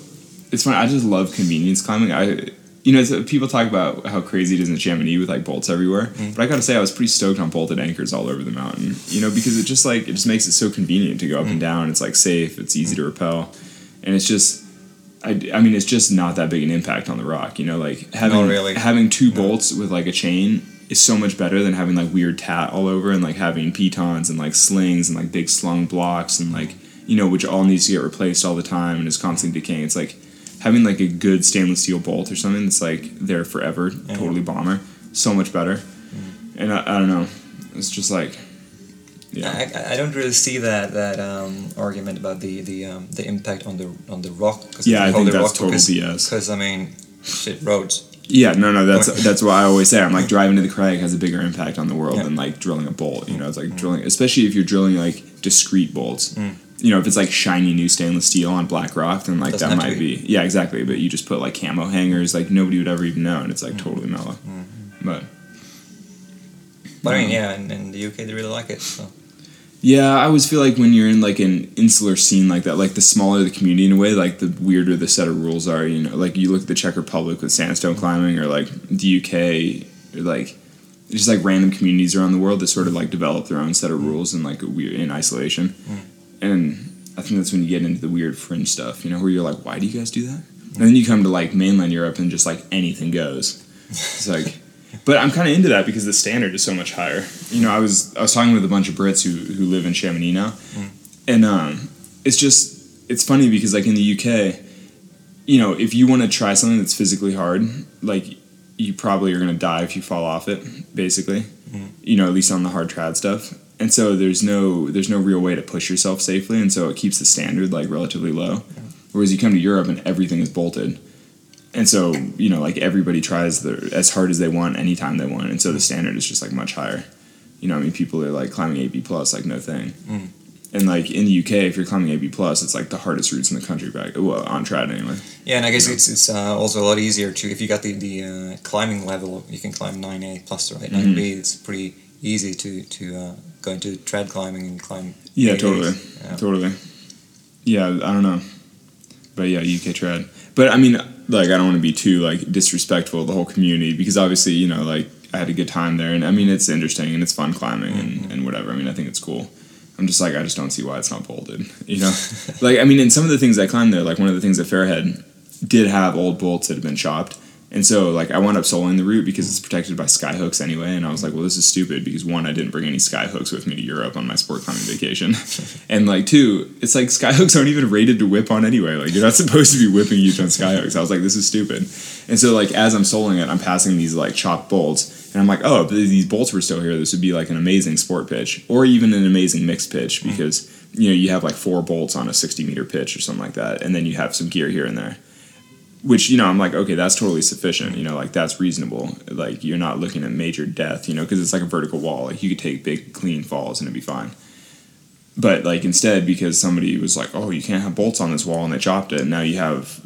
it's funny. I just love convenience climbing. I, you know, it's- people talk about how crazy it is in Chamonix with like bolts everywhere. Mm-hmm. But I gotta say, I was pretty stoked on bolted anchors all over the mountain. You know, because it just like it just makes it so convenient to go up and mm-hmm. down. It's like safe. It's easy to mm-hmm. repel, and it's just. I, I mean, it's just not that big an impact on the rock. You know, like having really. having two bolts with like a chain is so much better than having like weird tat all over and like having pitons and like slings and like big slung blocks and like you know which all needs to get replaced all the time and is constantly decaying. It's like having like a good stainless steel bolt or something that's like there forever, totally bomber, so much better. And I, I don't know, it's just like yeah, I, I don't really see that that um, argument about the the um, the impact on the on the rock. 'cause Yeah, I think that's rock total because, BS. Because I mean, shit, roads. yeah. No, no, that's that's what I always say. I'm like driving to the crag has a bigger impact on the world Yeah. than like drilling a bolt. You know, it's like drilling, especially if you're drilling like discrete bolts. Mm. You know, if it's like shiny new stainless steel on black rock, then like Doesn't that might be. yeah, exactly. But you just put like camo hangers, like nobody would ever even know, and it's Mm. like totally mellow. But But I mean, Mm. yeah, in, in the UK they really like it. So. Yeah, I always feel like when you're in like an insular scene like that, like the smaller the community in a way, like the weirder the set of rules are. You know, like you look at the Czech Republic with sandstone climbing, or like the UK, or like just like random communities around the world that sort of like develop their own set of rules and like weird in isolation. And I think that's when you get into the weird fringe stuff. You know, where you're like, why do you guys do that? And then you come to like mainland Europe and just like anything goes. It's like. But I'm kind of into that because the standard is so much higher. You know, I was I was talking with a bunch of Brits who who live in Chamonix now, and um, it's just it's funny because like in the UK, you know, if you want to try something that's physically hard, like you probably are gonna die if you fall off it. Basically, you know, at least on the hard trad stuff. And so there's no there's no real way to push yourself safely, and so it keeps the standard like relatively low. Whereas you come to Europe and everything is bolted, and so you know like everybody tries their as hard as they want anytime they want, and so the standard is just like much higher. You know, I mean, people are like climbing 8B plus like no thing. Mm. And like in the UK, if you're climbing 8B plus, it's like the hardest routes in the country back. Well, on trad anyway. Yeah, and I guess it's, it's uh, also a lot easier to if you got the the uh, climbing level, you can climb nine A plus, right? Mm-hmm. 9 B. It's pretty easy to to uh, go into trad climbing and climb. Yeah, 8As. totally, Yeah. totally. Yeah, I don't know, but yeah, UK trad. But I mean, like, I don't want to be too like disrespectful of the whole community because obviously, you know, like I had a good time there, and I mean, it's interesting and it's fun climbing and, and whatever. I mean, I think it's cool. I'm just like I just don't see why it's not bolted. You know, like I mean, in some of the things I climbed there, like one of the things at Fair Head did have old bolts that had been chopped. And so, like, I wound up soloing the route because it's protected by sky hooks anyway. And I was like, well, this is stupid because one, I didn't bring any sky hooks with me to Europe on my sport climbing vacation. and, like, two, it's like sky hooks aren't even rated to whip on anyway. Like, you're not supposed to be whipping each on sky hooks. I was like, this is stupid. And so, like, as I'm soloing it, I'm passing these, like, chopped bolts. And I'm like, oh, if these bolts were still here, this would be like an amazing sport pitch or even an amazing mixed pitch mm. because, you know, you have like four bolts on a 60 meter pitch or something like that. And then you have some gear here and there which you know i'm like okay that's totally sufficient you know like that's reasonable. Like you're not looking at major death you know because it's like a vertical wall like you could take big clean falls and it'd be fine. But like instead because somebody was like oh you can't have bolts on this wall and they chopped it and now you have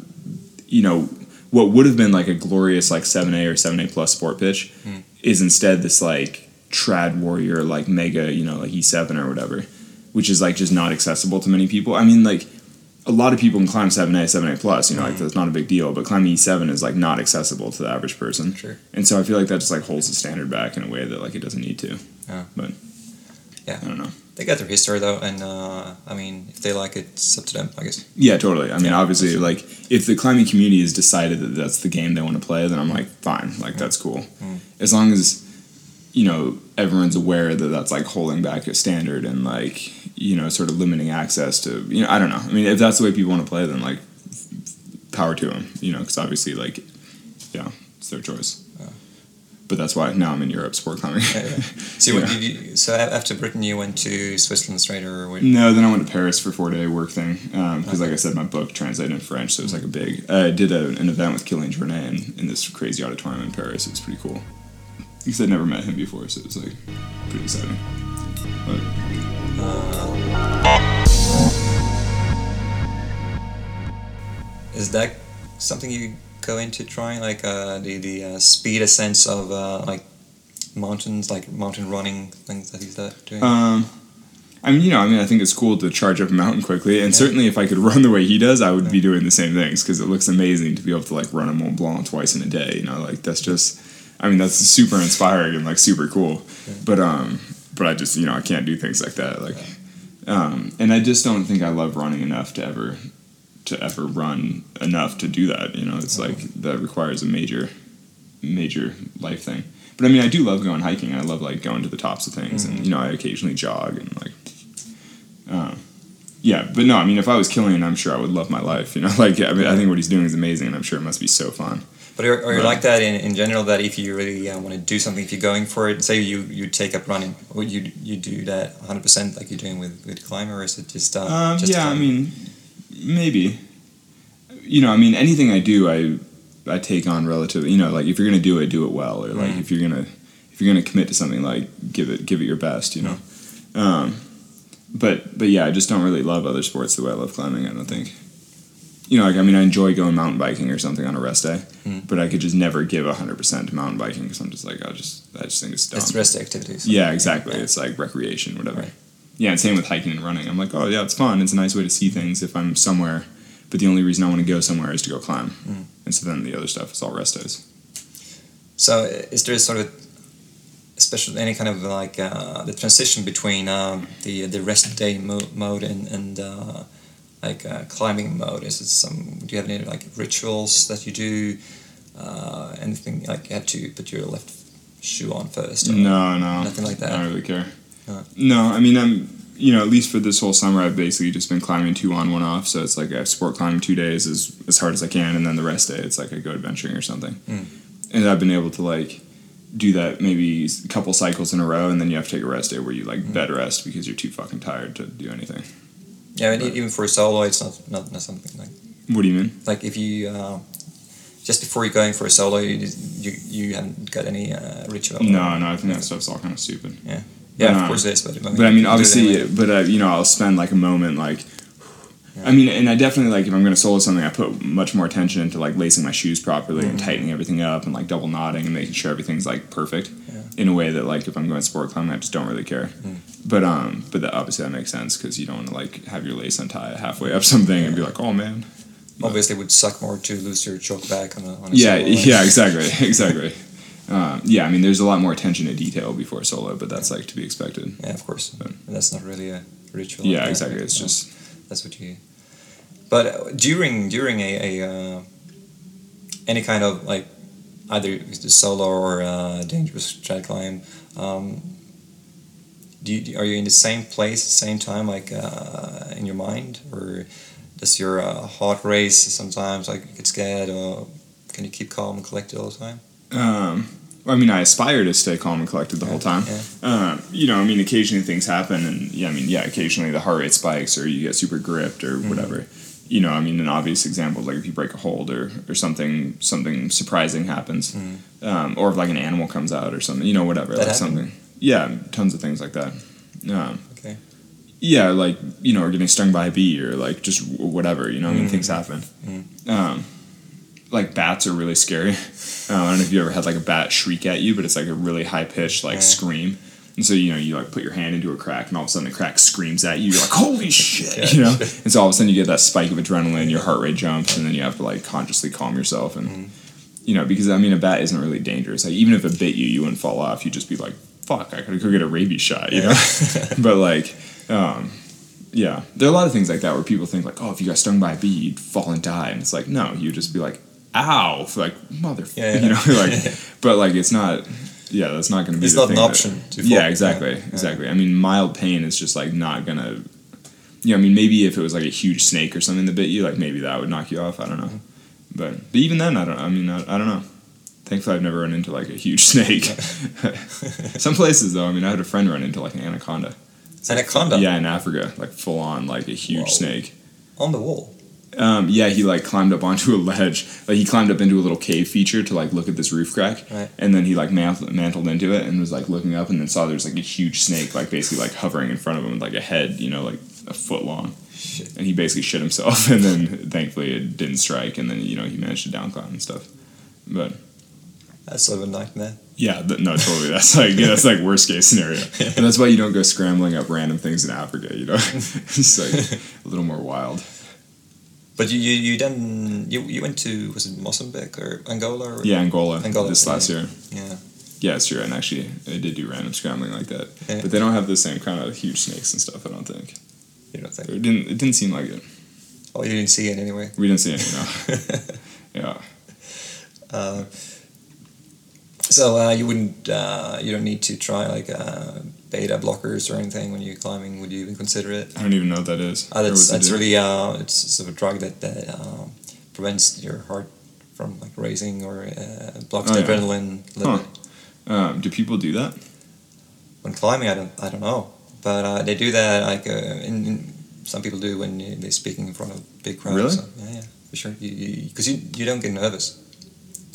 you know what would have been like a glorious like 7a or 7a plus sport pitch Mm. is instead this like trad warrior like mega you know like e7 or whatever which is like just not accessible to many people. I mean like a lot of people can climb 7A, 7A plus, you know, like that's not a big deal, but climbing E7 is like not accessible to the average person. Sure. And so I feel like that just like holds the standard back in a way that like it doesn't need to. Yeah. But Yeah. I don't know. They got their history though, and uh, I mean, if they like it, it's up to them, I guess. Yeah, totally. I mean, Yeah, obviously, like if the climbing community has decided that that's the game they want to play, then I'm like, fine, like that's cool. Mm. As long as you know everyone's aware that that's like holding back a standard and like you know sort of limiting access to you know I don't know. I mean, if that's the way people want to play, then like power to them. You know, because obviously, like yeah, it's their choice. Yeah. But that's why now I'm in Europe sport climbing. Yeah, yeah. So, Yeah. you, so after Britain, you went to Switzerland straight, or what? No, then I went to Paris for four day work thing um, because, like I said, my book translated in French, so it was like a big. I did a, an event with Kilian Jornet in, in this crazy auditorium in Paris. It was pretty cool because I'd never met him before, so it was like pretty exciting. But Is that something you go into trying, like uh, the the uh, speed ascents of uh, like mountains, like mountain running things that he's uh, doing? um, I mean, you know, I mean, I think it's cool to charge up a mountain quickly, and Yeah. certainly if I could run the way he does, I would be doing the same things because it looks amazing to be able to like run a Mont Blanc twice in a day. You know, like that's just. I mean, that's super inspiring and like super cool. But um, but I just you know I can't do things like that. Like, um, and I just don't think I love running enough to ever to ever run enough to do that. You know, it's like that requires a major major life thing. But I mean, I do love going hiking. I love like going to the tops of things, and you know, I occasionally jog and like, um, yeah. But no, I mean, if I was Kilian, I'm sure I would love my life. You know, like I mean, I think what he's doing is amazing, and I'm sure it must be so fun. But are, are you Right. like that in, in general? That if you really uh, want to do something, if you're going for it, say you, you take up running, would you you do that 100 percent like you're doing with with climber, or is it just uh, Um, just yeah, I mean, maybe. You know, I mean, anything I do, I I take on relatively. You know, like if you're gonna do it, do it well, or like Mm. if you're gonna if you're gonna commit to something, like give it give it your best. You know. Um, but but yeah, I just don't really love other sports the way I love climbing. I don't think. You know, like I mean, I enjoy going mountain biking or something on a rest day, Mm. but I could just never give hundred percent to mountain biking because I'm just like I just I just think it's dumb. it's rest activities. Yeah, exactly. Yeah. It's like recreation, whatever. Right. Yeah, and same with hiking and running. I'm like, oh yeah, it's fun. It's a nice way to see things if I'm somewhere, but the only reason I want to go somewhere is to go climb, Mm. and so then the other stuff is all rest days. So uh, is there sort of especially any kind of like uh, the transition between um, the the rest day mo- mode and and uh, like uh, climbing mode? Is it some? Do you have any like rituals that you do? Uh, anything like you have to put your left shoe on first? or- No, no, Nothing like that? I don't really care. No. No, I mean I'm. You know, at least for this whole summer, I've basically just been climbing two on, one off. So it's like I sport climb two days as as hard as I can, and then the rest day it's like I go adventuring or something. Mm. And I've been able to like do that maybe a couple cycles in a row, and then you have to take a rest day where you like bed rest because you're too fucking tired to do anything. Yeah, and even for a solo, it's not not, not something like What do you mean? like if you. Uh, just before you're going for a solo, you you, you haven't got any uh, ritual. No, no, I think that stuff's all kind of stupid. Yeah, But, of um, course it is, but I mean, But I mean, you do it obviously, anyway. but uh, you know, I'll spend like a moment like. Yeah. I mean, and I definitely like if I'm going to solo something, I put much more attention into like lacing my shoes properly and Mhm. tightening everything up and like double knotting and making sure everything's like perfect Yeah. in a way that like if I'm going sport climbing, I just don't really care. Mm. But um, but that, obviously that makes sense because you don't want to like have your lace untie halfway up something and be like, oh man. Obviously, it would suck more to lose your chalk bag on a, on a Yeah, solo, yeah, exactly, exactly. Um, yeah, I mean, there's a lot more attention to detail before solo, but that's like to be expected. Yeah, of course. But- And that's not really a ritual. Yeah, like exactly. It's just That's what you. But uh, during during a, a uh, any kind of like either solo or uh, dangerous trad climb, um, do you, are you in the same place, at same time, like uh, in your mind, or does your uh, heart race sometimes, like get scared, or can you keep calm and collected all the time? Um, I mean, I aspire to stay calm and collected the whole time. Yeah. Um, you know, I mean, occasionally things happen, and yeah, I mean, yeah, occasionally the heart rate spikes, or you get super gripped, or Mm-hmm. whatever. You know, I mean, an obvious example is like if you break a hold, or or something something surprising happens, um, or if like an animal comes out, or something. You know, whatever. That like happened? something. Yeah, tons of things like that. Um, Okay. yeah, like you know, or getting stung by a bee, or like just whatever. You know, I mean, Mm. things happen. Um, like bats are really scary. Uh, I don't know if you ever had like a bat shriek at you, but it's like a really high pitched like Yeah. scream. And so you know you like put your hand into a crack, and all of a sudden the crack screams at you. You're like, "Holy shit!" Yeah. You know. And so all of a sudden you get that spike of adrenaline, your heart rate jumps, and then you have to like consciously calm yourself. And Mm. you know because I mean a bat isn't really dangerous. Like even if it bit you, you wouldn't fall off. You'd just be like, "Fuck, I could go get a rabies shot." You know. but like, um, yeah, there are a lot of things like that where people think like, "Oh, if you got stung by a bee, you'd fall and die," and it's like, no, you just be like, "Ow!" Like motherfucker, Yeah, yeah. you know, like, but like it's not. Yeah, that's not going to be. It's the not an that- option fall. yeah, exactly, Yeah, yeah. exactly. I mean, mild pain is just like not gonna. You know, I mean, maybe if it was like a huge snake or something that bit you, like maybe that would knock you off. I don't know, but but even then, I don't. I mean, I, I don't know. Thankfully, I've never run into like a huge snake. Some places though, I mean, I had a friend run into like an anaconda. Anaconda Yeah, in Africa, like full on, like a huge Whoa. snake. on the wall. Um, yeah, he like climbed up onto a ledge. Like he climbed up into a little cave feature to like look at this roof crack, Right. and then he like mantled, mantled into it and was like looking up, and then saw there's like a huge snake, like basically like hovering in front of him with like a head, you know, like a foot long. Shit. And he basically shit himself, and then thankfully it didn't strike, and then you know he managed to down climb and stuff. But That's sort of a nightmare. yeah, th- no, totally. That's like yeah, that's like worst case scenario. And that's why you don't go scrambling up random things in Africa. You know, it's like a little more wild. But you, you, you then you, you went to was it Mozambique or Angola or Yeah, Angola, Angola, this last yeah. year. yeah Yeah, it's true. And actually, I did do random scrambling like that, Yeah. but they don't have the same kind of huge snakes and stuff. I don't think. you don't think It didn't. It didn't seem like it. oh you didn't see it anyway We didn't see any. No. yeah. uh, so uh, you wouldn't uh, you don't need to try like uh, beta blockers or anything when you're climbing would you even consider it I don't even know what that is. uh, that's that's really uh, it's sort of a drug that that uh, prevents your heart from like racing or uh, blocks Oh, the yeah. adrenaline Huh. Um, do people do that? when climbing I don't I don't know but uh, they do that like uh, in, in some people do when they're speaking in front of big crowds Really? so, yeah yeah for sure you because you, you, don't get nervous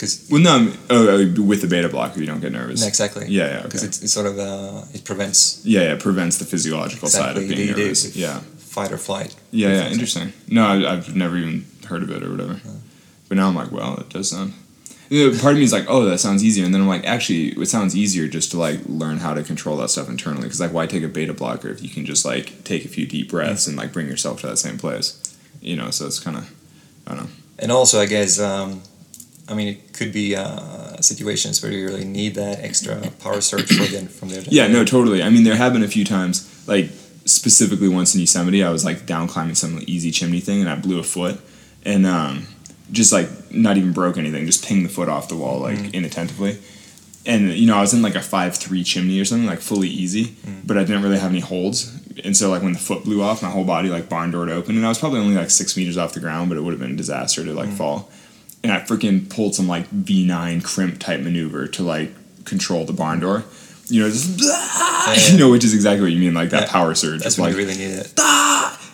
because Well, no. Oh, oh, with the beta blocker, you don't get nervous. exactly Yeah, yeah, because okay. it's, it's sort of uh, it prevents Yeah, yeah. It prevents the physiological side of Exactly, being nervous. Yeah. fight or flight Yeah, yeah. Interesting. No, I, I've never even heard of it or whatever. But now I'm like, well, it does sound. You know, part of me is like, oh, that sounds easier, and then I'm like, actually, it sounds easier just to like learn how to control that stuff internally. Because like, why take a beta blocker if you can just like take a few deep breaths and like bring yourself to that same place? You know, so it's kind of, I don't know. and also I guess um, I mean it could be uh, situations where you really need that extra power surge for the, from the Yeah, no, totally. I mean, there have been a few times, like specifically once in Yosemite, I was like down climbing some easy chimney thing, and I blew a foot, and um, just like not even broke anything, just pinged the foot off the wall like inattentively. And you know, I was in like a five three chimney or something, like fully easy, but I didn't really have any holds. And so like when the foot blew off, my whole body like barn doored open, and I was probably only like six meters off the ground, but it would have been a disaster to like fall. And I freaking pulled some like V nine crimp type maneuver to like control the barn door. You know, just yeah. you know, which is exactly what you mean, like that Yeah. power surge. that's when like you really need it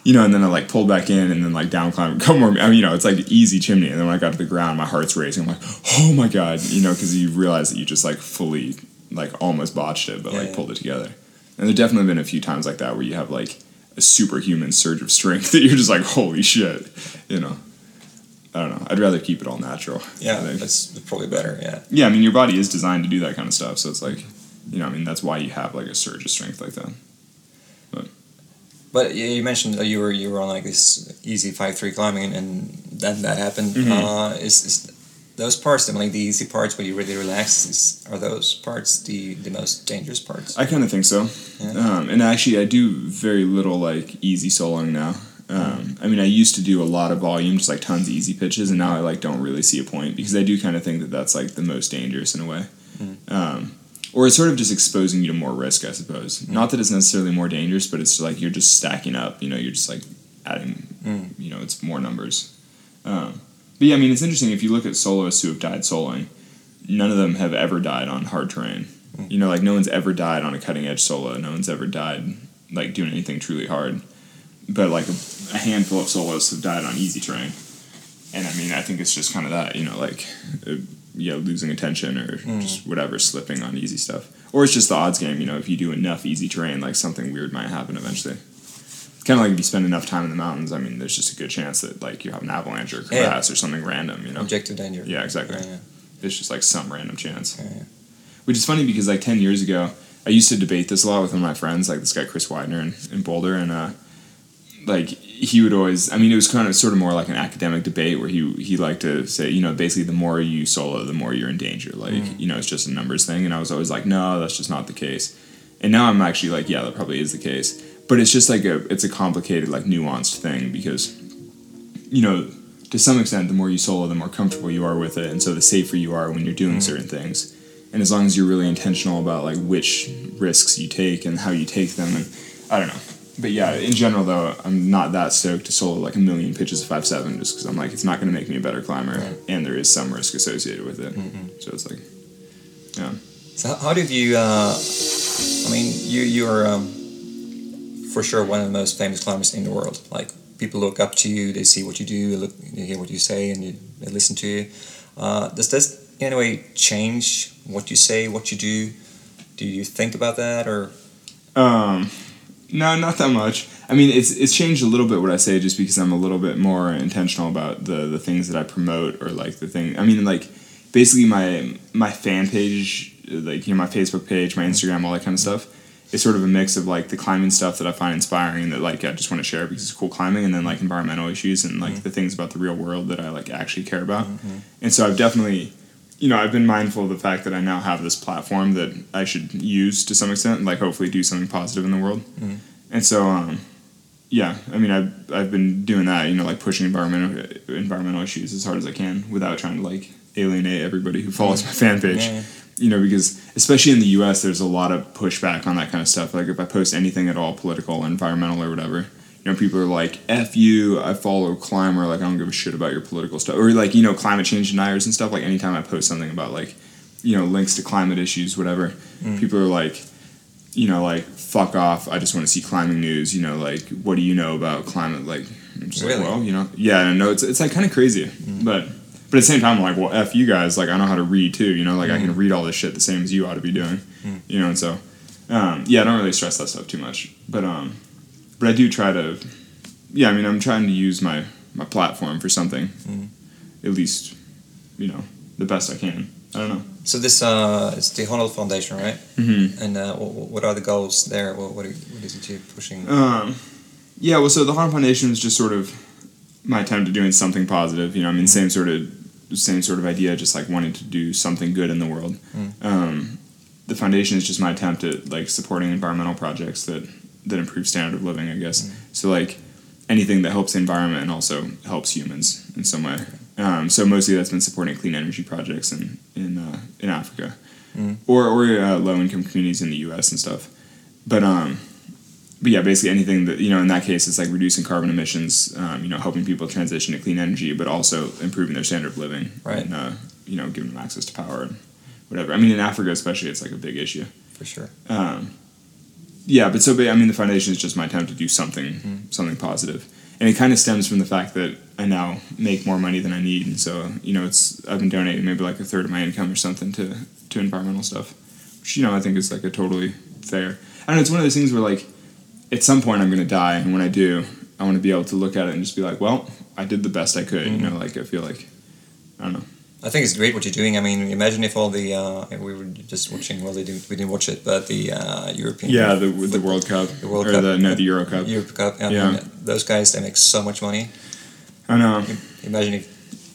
you know, and then I like pulled back in and then like down climb, come more. I mean, you know, it's like easy chimney. And then when I got to the ground, my heart's racing. I'm like, oh my god, you know, because you realize that you just like fully, like almost botched it, but Yeah, like pulled it together. And there definitely been a few times like that where you have like a superhuman surge of strength that you're just like, holy shit, you know. I don't know. I'd rather keep it all natural. yeah I think. that's probably better yeah yeah. I mean, your body is designed to do that kind of stuff, so it's like, you know, I mean, that's why you have like a surge of strength like that. But you you mentioned that you were you were on like this easy five three climbing, and, and then that happened. Mhm. Uh, is, is those parts, I mean, the easy parts where you really relax, is, are those parts the, the most dangerous parts? I kind of think so. Yeah. Um, and actually, I do very little like easy soloing now. Um, I mean, I used to do a lot of volume, just like tons of easy pitches, and now I like don't really see a point because I do kind of think that that's like the most dangerous in a way. Um, or it's sort of just exposing you to more risk, I suppose. Not that it's necessarily more dangerous, but it's like you're just stacking up. You know, you're just like adding. Mm. You know, it's more numbers. Um, but yeah, I mean, it's interesting if you look at soloists who have died soloing. None of them have ever died on hard terrain. You know, like no one's ever died on a cutting edge solo. No one's ever died like doing anything truly hard. But like a, a handful of soloists have died on easy terrain. And I mean, I think it's just kind of that, you know, like, uh, yeah, losing attention or just whatever, slipping on easy stuff. Or it's just the odds game, you know, if you do enough easy terrain, like something weird might happen eventually. Kind of like if you spend enough time in the mountains, I mean, there's just a good chance that like you have an avalanche or a Yeah. or something random, you know. Objective danger. Yeah, exactly. Yeah, yeah. It's just like some random chance. Which is funny because like ten years ago, I used to debate this a lot with one of my friends, like this guy Chris Weidner in, in Boulder, and uh, like he would always. I mean, it was kind of sort of more like an academic debate where he he liked to say, you know, basically the more you solo, the more you're in danger. Like mm-hmm. you know, it's just a numbers thing, and I was always like, no, that's just not the case. And now I'm actually like, yeah, that probably is the case. But it's just like a it's a complicated like nuanced thing because you know to some extent the more you solo the more comfortable you are with it and so the safer you are when you're doing mm-hmm. certain things and as long as you're really intentional about like which risks you take and how you take them and i don't know but yeah in general though i'm not that stoked to solo like a million pitches of 5-7 just because i'm like it's not going to make me a better climber Right. and there is some risk associated with it so it's like yeah So how- how did you? Uh, I mean, you you are um, for sure one of the most famous climbers in the world. Like people look up to you, they see what you do, they, look, they hear what you say, and you, they listen to you. Uh, does this in any way change what you say, what you do? Do you think about that, or Um, no, not that much. I mean, it's it's changed a little bit what I say just because I'm a little bit more intentional about the the things that I promote or like the thing. I mean, like basically my my fan page, like you know my Facebook page, my Instagram, all that kind of stuff. It's sort of a mix of like the climbing stuff that I find inspiring that like I just want to share because it's cool climbing, and then like environmental issues and like mm-hmm. the things about the real world that I like actually care about. Mm-hmm. And so I've definitely you know, I've been mindful of the fact that I now have this platform that I should use to some extent, like hopefully do something positive in the world. And so, um, yeah, I mean, I've, I've been doing that, you know, like pushing environmental environmental issues as hard as I can without trying to like alienate everybody who follows my fan page. Yeah. You know, because especially in the U.S., there's a lot of pushback on that kind of stuff. Like if I post anything at all political, environmental, or whatever, you know, people are like, "F you." I follow climber. Like I don't give a shit about your political stuff, or like you know, climate change deniers and stuff. Like anytime I post something about like, you know, links to climate issues, whatever, people are like, you know, like fuck off. I just want to see climbing news. You know, like what do you know about climate? Like, I'm just Really? like, well, you know, yeah, I know it's it's like kind of crazy, but. But at the same time, I'm like, well, f you guys. Like, I know how to read too. You know, like I can read all this shit the same as you ought to be doing. You know, and so, um, yeah, I don't really stress that stuff too much. But um, but I do try to, yeah. I mean, I'm trying to use my my platform for something, at least, you know, the best I can. I don't know. so? This uh, it's the Honnold Foundation, right? Mm-hmm. And uh, what, what are the goals there? What what, are, what is it you're pushing? Um, yeah, well, so the Honnold Foundation is just sort of my attempt at doing something positive. You know, I mean, same sort of same sort of idea, just like wanting to do something good in the world. Um, the foundation is just my attempt at like supporting environmental projects that that improve standard of living. I guess so. Like anything that helps the environment and also helps humans in some way. Um, so mostly that's been supporting clean energy projects in in uh, in Africa, or or uh, low income communities in the U.S. and stuff. But um, but yeah, basically anything that you know in that case it's like reducing carbon emissions, um, you know, helping people transition to clean energy, but also improving their standard of living, Right. And uh, you know, giving them access to power and whatever. I mean, in Africa especially, it's like a big issue. for sure. Um, yeah, but so I mean, the foundation is just my attempt to do something, mm-hmm. something positive, and it kind of stems from the fact that I now make more money than I need, and so you know, it's I've been donating maybe like a third of my income or something to to environmental stuff, which you know I think is like a totally fair. I don't know. It's one of those things where like at some point I'm gonna die, and when I do, I want to be able to look at it and just be like, well, I did the best I could. You mm-hmm. know, like I feel like I don't know. I think it's great what you're doing. I mean, imagine if all the uh, we were just watching. Well, they didn't, we didn't watch it, but the uh, European Yeah, the the World Cup, The World or Cup. the no, the Euro Cup. Europe Cup. I Yeah. mean, those guys they make so much money. I know. Imagine if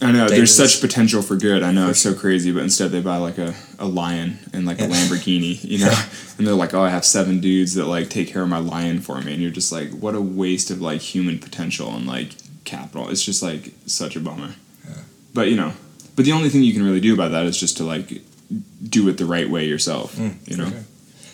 I know there's such potential for good. I know it's so crazy, but instead they buy like a, a lion and like a Lamborghini, you know, and they're like, oh, I have seven dudes that like take care of my lion for me, and you're just like, what a waste of like human potential and like capital. It's just like such a bummer. Yeah. But you know, but the only thing you can really do about that is just to like do it the right way yourself. Mm, you know, sure.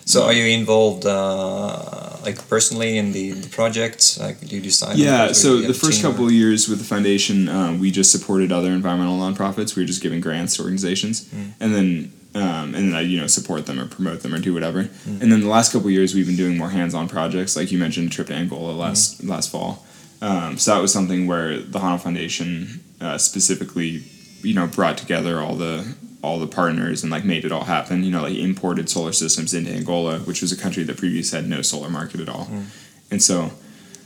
So are you involved, uh, like personally in the, the projects? Like, do you decide? Yeah, so the first couple of years with the foundation, um, we just supported other environmental nonprofits. We were just giving grants to organizations, Mm. and then um, and then I you know support them or promote them or do whatever. Mm. And then the last couple of years, we've been doing more hands-on projects, like you mentioned, a trip to Angola last Mm. last fall. Um, so that was something where the Honnold Foundation uh, specifically, you know, brought together all the all the partners and like made it all happen. You know, like imported solar systems into Angola, which was a country that previously had no solar market at all. Mm. And so,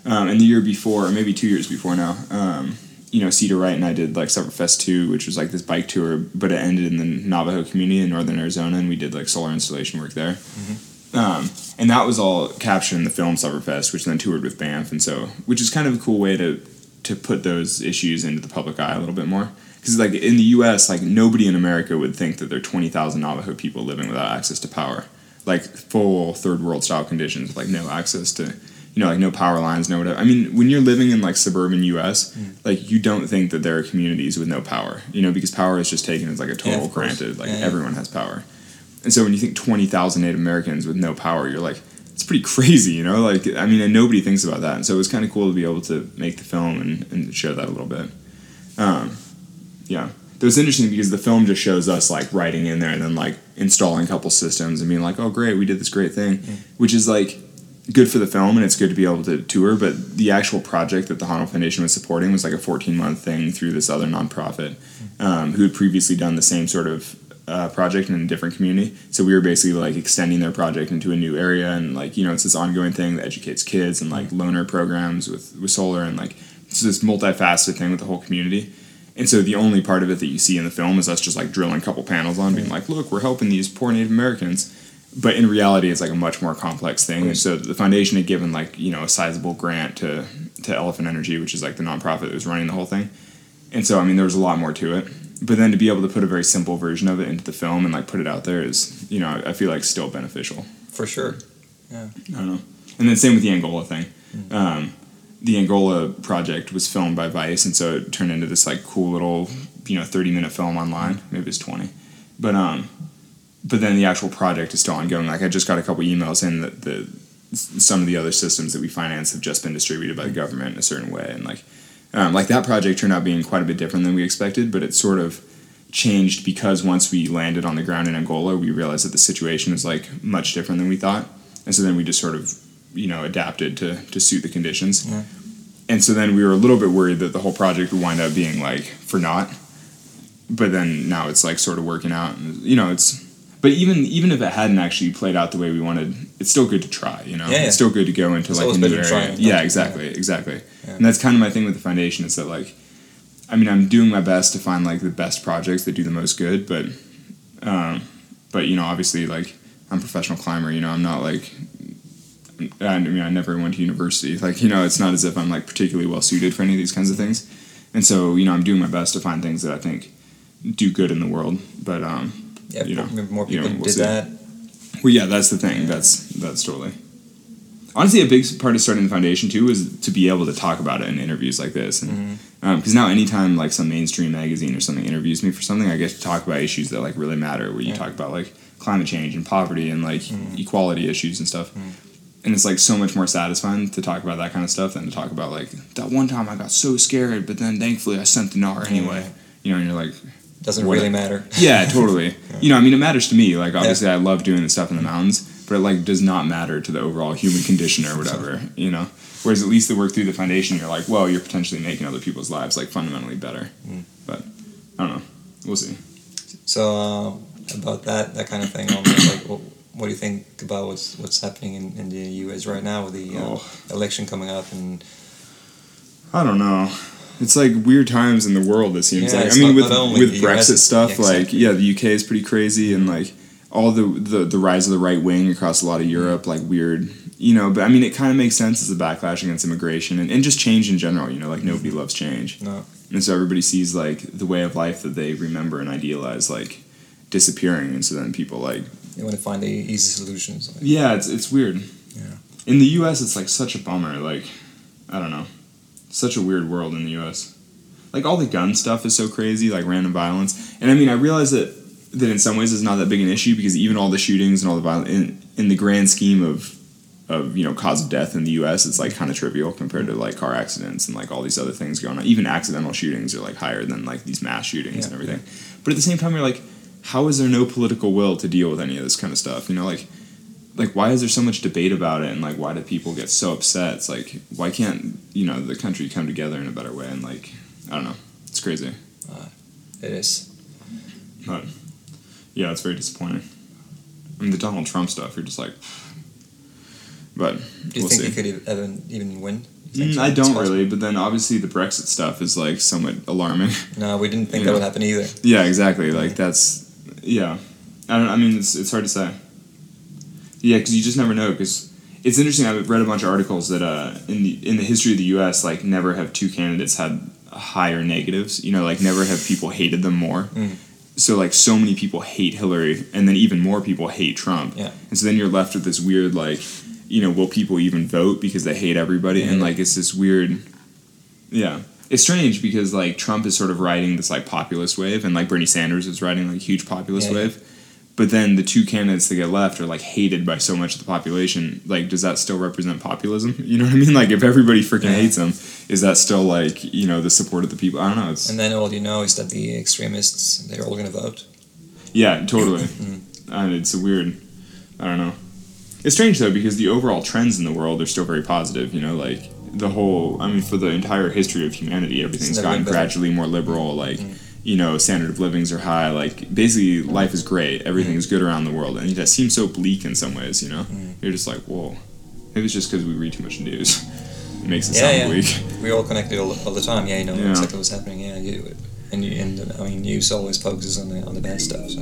um, and the year before, or maybe two years before now, um, you know, Cedar Wright and I did like Sufferfest 2, which was like this bike tour, but it ended in the Navajo community in northern Arizona, and we did like solar installation work there. Um, and that was all captured in the film Sufferfest, which then toured with Banff, and so, which is kind of a cool way to to put those issues into the public eye a little bit more. Because like in the U.S., like nobody in America would think that there are twenty thousand Navajo people living without access to power, like full third world style conditions, like no access to, you know, like no power lines, no whatever. I mean, when you're living in like suburban U.S., like you don't think that there are communities with no power, you know, because power is just taken as like a total course. granted. Like Yeah, yeah. everyone has power, and so when you think twenty thousand Native Americans with no power, you're like. It's pretty crazy, you know. Like, I mean, and nobody thinks about that, and so it was kind of cool to be able to make the film and, and show that a little bit. Um, yeah, it was interesting because the film just shows us like writing in there and then like installing a couple systems and being like, "Oh, great, we did this great thing," which is like good for the film and it's good to be able to tour. But the actual project that the Honnold Foundation was supporting was like a 14 month thing through this other nonprofit um, who had previously done the same sort of uh, project in a different community. So we were basically like extending their project into a new area and like you know it's this ongoing thing that educates kids and like loaner programs with with solar and like it's this multifaceted thing with the whole community. And so the only part of it that you see in the film is us just like drilling a couple panels on, being like, look, we're helping these poor Native Americans. But in reality, it's like a much more complex thing. And so the foundation had given like, you know, a sizable grant to, to Elephant Energy, which is like the nonprofit that was running the whole thing. And so, I mean, there was a lot more to it. But then to be able to put a very simple version of it into the film and like put it out there is, you know, I, I feel like still beneficial. For sure. Yeah. I don't know. And then same with the Angola thing. Um, the Angola project was filmed by Vice, and so it turned into this like cool little, you know, thirty minute film online. Maybe it's twenty, but um, but then the actual project is still ongoing. Like I just got a couple emails in that the some of the other systems that we finance have just been distributed by the government in a certain way, and like um, like that project turned out being quite a bit different than we expected, but it sort of changed because once we landed on the ground in Angola, we realized that the situation was like much different than we thought, and so then we just sort of you know adapted to to suit the conditions. Yeah. And so then we were a little bit worried that the whole project would wind up being like for naught. But then now it's like sort of working out, and you know it's. But even even if it hadn't actually played out the way we wanted, it's still good to try. You know, Yeah, yeah. it's still good to go into It's like a new area. yeah, exactly, exactly. And that's kind of my thing with the foundation is that like, I mean, I'm doing my best to find like the best projects that do the most good, but, um, but you know, obviously like I'm a professional climber. You know, I'm not like. I mean, I never went to university. Like, you know, it's not as if I'm like particularly well suited for any of these kinds of things. And so, you know, I'm doing my best to find things that I think do good in the world. But, um, Yeah, You know, more you know, people we'll did see. that. well, yeah, that's the thing. That's that's totally. Honestly, a big part of starting the foundation too was to be able to talk about it in interviews like this, and because now anytime like some mainstream magazine or something interviews me for something, I get to talk about issues that like really matter. Where you Yeah. talk about like climate change and poverty and like Mhm. equality issues and stuff. And it's like so much more satisfying to talk about that kind of stuff than to talk about like that one time I got so scared, but then thankfully I sent the NAR anyway. You know, and you're like, Doesn't really matter. yeah, totally. You know, I mean, it matters to me. Like, obviously, I love doing the stuff in the mountains, but it like does not matter to the overall human condition or whatever. You know, whereas at least the work through the foundation, you're like, well, you're potentially making other people's lives like fundamentally better. Mm. But I don't know. We'll see. So uh, about that that kind of thing, almost like what, what do you think about what's what's happening in, in the U.S. right now with the uh, Oh. election coming up and I don't know. It's like weird times in the world. It seems Yeah, like. I mean, with with Brexit US, stuff, yeah, like yeah, the UK is pretty crazy, and like all the, the the rise of the right wing across a lot of Europe, like weird, you know. But I mean, it kind of makes sense as a backlash against immigration and, and just change in general. You know, like nobody loves change. no and so everybody sees like the way of life that they remember and idealize like disappearing, and so then people like You want to find the easy solutions. Like, yeah, it's it's weird. Yeah. In the U.S., it's like such a bummer. Like, I don't know, such a weird world in the U.S. Like all the gun stuff is so crazy, like random violence. And I mean, I realize that that in some ways it's not that big an issue because even all the shootings and all the violence in in the grand scheme of of you know cause of death in the U.S. it's like kind of trivial compared to like car accidents and like all these other things going on. Even accidental shootings are like higher than like these mass shootings Yeah. and everything. But at the same time, you're like, how is there no political will to deal with any of this kind of stuff? You know, like like why is there so much debate about it and like why do people get so upset it's like why can't you know the country come together in a better way and like i don't know it's crazy It is. but yeah it's very disappointing i mean the donald trump stuff you're just like but Do you we'll think see he could even even win? Mm. I don't really, but then obviously the Brexit stuff is like somewhat alarming. No, we didn't think You that know. would happen either. yeah, exactly. Like that's yeah. I don't. I mean, it's it's hard to say. Yeah, because you just never know. Because it's interesting. I've read a bunch of articles that uh, in the in the history of the U.S., like never have two candidates had higher negatives. You know, like never have people hated them more. Mm. So like so many people hate Hillary, and then even more people hate Trump. Yeah. And so then you're left with this weird like, you know, will people even vote because they hate everybody? And like it's this weird. Yeah. It's strange because like Trump is sort of riding this like populist wave, and like Bernie Sanders is riding like a huge populist Yeah, yeah. wave. But then the two candidates that get left are like hated by so much of the population. Like, does that still represent populism? You know what I mean? Like, if everybody freaking Yeah. hates them, is that still like you know the support of the people? I don't know. It's And then all you know is that the extremists they're all going to vote. yeah, totally. Mm. and it's a weird. I don't know. It's strange though because the overall trends in the world are still very positive. You know, like the whole. I mean, for the entire history of humanity, everything's gotten better. gradually more liberal. Like. Mm. You know, standard of livings are high. Like, basically, life is great. Everything is good around the world, and it just seems so bleak in some ways. You know, Mm. you're just like, whoa. Maybe it's just because we read too much news. It makes it Yeah, sound yeah. bleak. We're all connected all, all the time. Yeah, you know Yeah. exactly what's happening. Yeah, you and you, and I mean news always focuses on the on the bad stuff. So.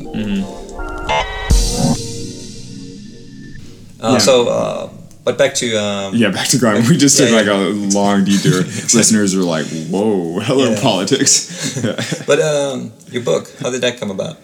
Uh, Yeah. So, uh, but back to um, Yeah, back to grind. We just took Yeah, like yeah. a long detour. Listeners are like, "Whoa, hello Yeah. politics." But um, your book, how did that come about?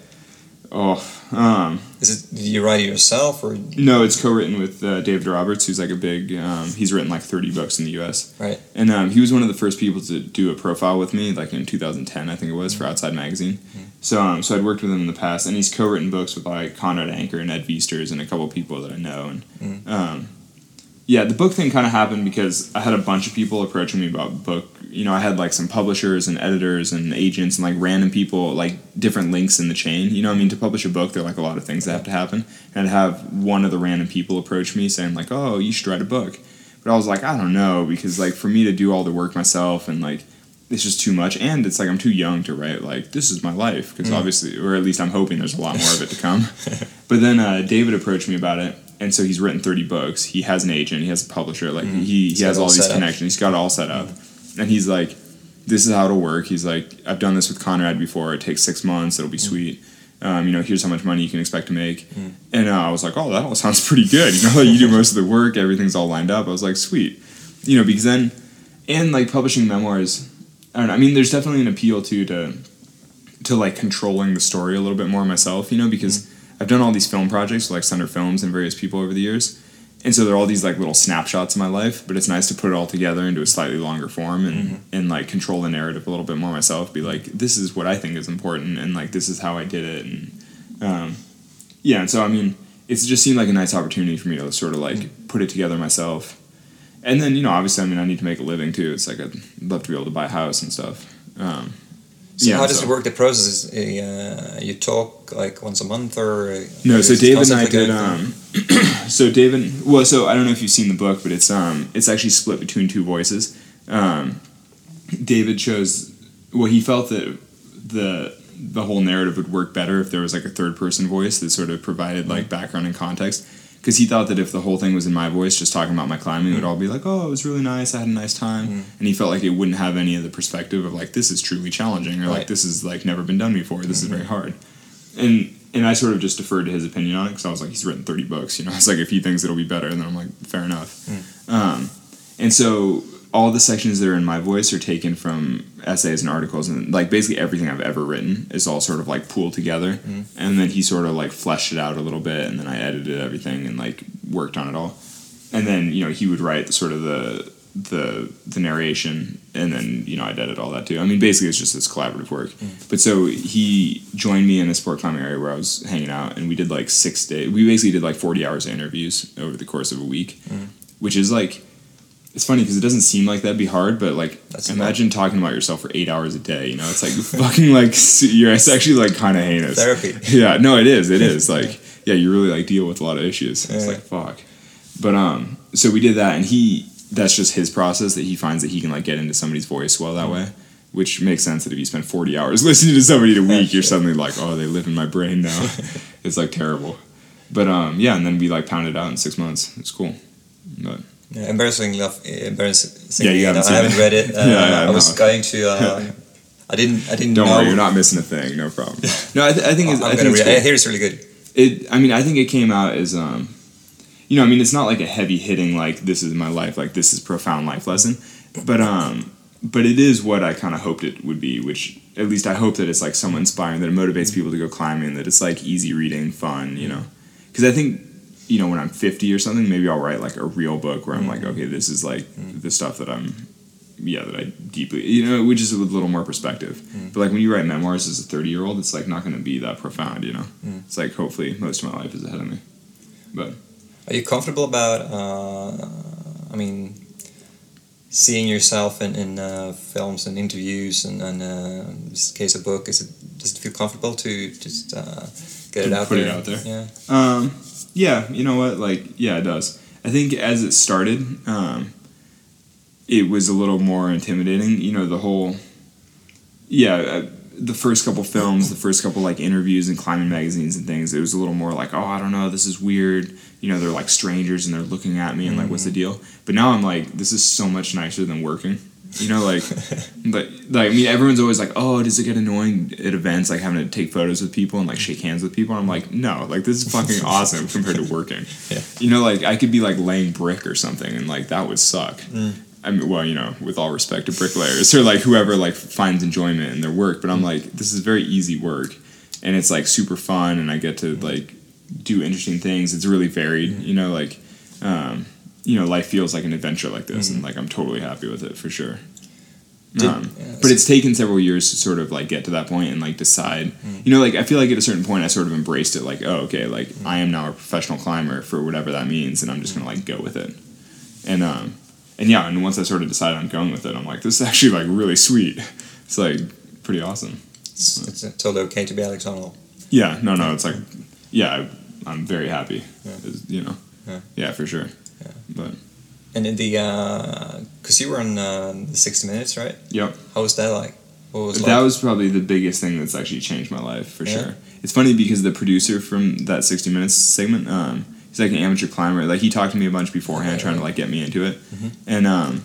oh, um, Is it did you write it yourself or no, it's co-written with uh, David Roberts, who's like a big. Um, he's written like thirty books in the U.S. Right. and um, he was one of the first people to do a profile with me, like in 2010, I think it was, for Outside Magazine. So, um, so I'd worked with him in the past, and he's co-written books with like Conrad Anker and Ed Viesturs and a couple people that I know, and Mm. um, yeah, the book thing kind of happened because I had a bunch of people approaching me about book. You know, I had like some publishers and editors and agents and like random people, like different links in the chain. You know, I mean, to publish a book, there are like a lot of things that have to happen. And I'd have one of the random people approach me saying like, "Oh, you should write a book," but I was like, I don't know because like for me to do all the work myself and like it's just too much and it's like i'm too young to write like this is my life because Mm. obviously or at least i'm hoping there's a lot more of it to come but then uh, david approached me about it and so he's written 30 books. He has an agent. He has a publisher. Like Mm. he, he has all these up. connections. He's got it all set up. And he's like this is how it'll work. He's like i've done this with conrad before. It takes six months. It'll be Mm. sweet. Um, you know here's how much money you can expect to make. Mm. and uh, i was like oh that all sounds pretty good. You know like you do most of the work. Everything's all lined up. I was like sweet. You know because then and like publishing memoirs I don't know. I mean, there's definitely an appeal too to to like controlling the story a little bit more myself, you know, because I've done all these film projects like Sender Films and various people over the years. And so they're all these like little snapshots of my life, but it's nice to put it all together into a slightly longer form and, and like control the narrative a little bit more myself. Be like, this is what I think is important, and like this is how I did it, and um, yeah. And so I mean, it's just seemed like a nice opportunity for me to sort of like put it together myself. And then you know, obviously, I mean, I need to make a living too. It's like I'd love to be able to buy a house and stuff. Um, So Yeah, how does so- it work? The process is uh, you talk like once a month or uh, No, so David and I did. Um, so David, well, so I don't know if you've seen the book, but it's um, it's actually split between two voices. Um, David chose. Well, he felt that the the whole narrative would work better if there was like a third person voice that sort of provided like background and context. Because he thought that if the whole thing was in my voice, just talking about my climbing, it would all be like, "Oh, it was really nice. I had a nice time," mm-hmm. and he felt like it wouldn't have any of the perspective of like, "This is truly challenging," or like, "This is like never been done before. This is very mm-hmm. hard." and and I sort of just deferred to his opinion on it because I was like, he's written thirty books, you know. It's like if he thinks it'll be better, then I'm like, fair enough. Mm. Um, and so all the sections that are in my voice are taken from essays and articles and like basically everything I've ever written is all sort of like pooled together. Mm-hmm. And then he sort of like fleshed it out a little bit and then I edited everything and like worked on it all. And then you know he would write sort of the the the narration and then you know I'd edit all that too. I mean basically it's just this collaborative work. Mm. But so he joined me in a sport climbing area where I was hanging out and we did like six days we basically did like 40 hours of interviews over the course of a week mm. which is like it's funny because it doesn't seem like that'd be hard, but like That's imagine talking about yourself for eight hours a day. You know, it's like fucking like you're it's actually like kind of heinous. Therapy. Yeah, no, it is. It is like yeah, you really like deal with a lot of issues. It's Yeah. like fuck. But um, so we did that, and he that's just his process that he finds that he can like get into somebody's voice well that way. Which makes sense that if you spend 40 hours listening to somebody a week, you're suddenly like, oh, they live in my brain now. it's like terrible. But um, yeah, and then we like pounded out in six months. It's cool. But Yeah, embarrassing enough. Embarrassing. Yeah, you haven't I haven't it. read it. Uh, Yeah, yeah, I was no. going to. Uh, I didn't. I didn't Don't know. worry, you're not missing a thing. No problem. No, I, th- I think it's. I'm I think it's read. I cool. hear it's really good. It. I mean, I think it came out as um, you know, I mean, it's not like a heavy hitting like this is my life, like this is profound life lesson, but um, but it is what I kind of hoped it would be. Which at least I hope that it's like somewhat inspiring, that it motivates people to go climbing, that it's like easy reading, fun, you know, because I think. You know, when I'm 50 or something, maybe I'll write like a real book where I'm like, okay, this is like the stuff that I'm yeah, that I deeply, you know, which is with a little more perspective. But like when you write memoirs as a 30 year old, it's like not going to be that profound, you know? It's like hopefully most of my life is ahead of me. But Are you comfortable about? Uh, I mean, seeing yourself in in uh, films and interviews and and uh, in this case a book. Is it does it feel comfortable to just uh, get it out put it there? out there? Yeah. um, yeah, you know what? Like, yeah, it does. I think as it started, um, it was a little more intimidating. You know, the whole, yeah, uh, the first couple films, the first couple like interviews and climbing magazines and things, it was a little more like, oh, I don't know, this is weird. You know, they're like strangers and they're looking at me and like, what's the deal? But now I'm like, this is so much nicer than working. You know, like, like, like, I mean, everyone's always like, oh, does it get annoying at events, like having to take photos with people and like shake hands with people? And I'm like, no, like, this is fucking awesome compared to working. Yeah. You know, like, I could be like laying brick or something and like, that would suck. Mm. I mean, well, you know, with all respect to bricklayers or like whoever like finds enjoyment in their work, but I'm mm. like, this is very easy work and it's like super fun and I get to mm. like do interesting things. It's really varied, you know, like, um, you know, life feels like an adventure like this, and like I'm totally happy with it for sure. Did- um, yeah, but it's taken several years to sort of like get to that point and like decide. You know, like I feel like at a certain point I sort of embraced it, like, oh, okay, like I am now a professional climber for whatever that means, and I'm just gonna like go with it. And um, and yeah, and once I sort of decided I'm going with it, I'm like, this is actually like really sweet. It's like pretty awesome. It's, it's totally okay to be Alex Honnold. Yeah, no, no, it's like, yeah, I, I'm very happy. Yeah. You know, Yeah. yeah, for sure. But And in the because you were on uh, the sixty minutes, right? Yep. How was that like? What was that like? was probably the biggest thing that's actually changed my life for Yeah. sure. It's funny because the producer from that 60 minutes segment, um, he's like an amateur climber. Like he talked to me a bunch beforehand, Yeah. trying to like get me into it, Mhm. and um,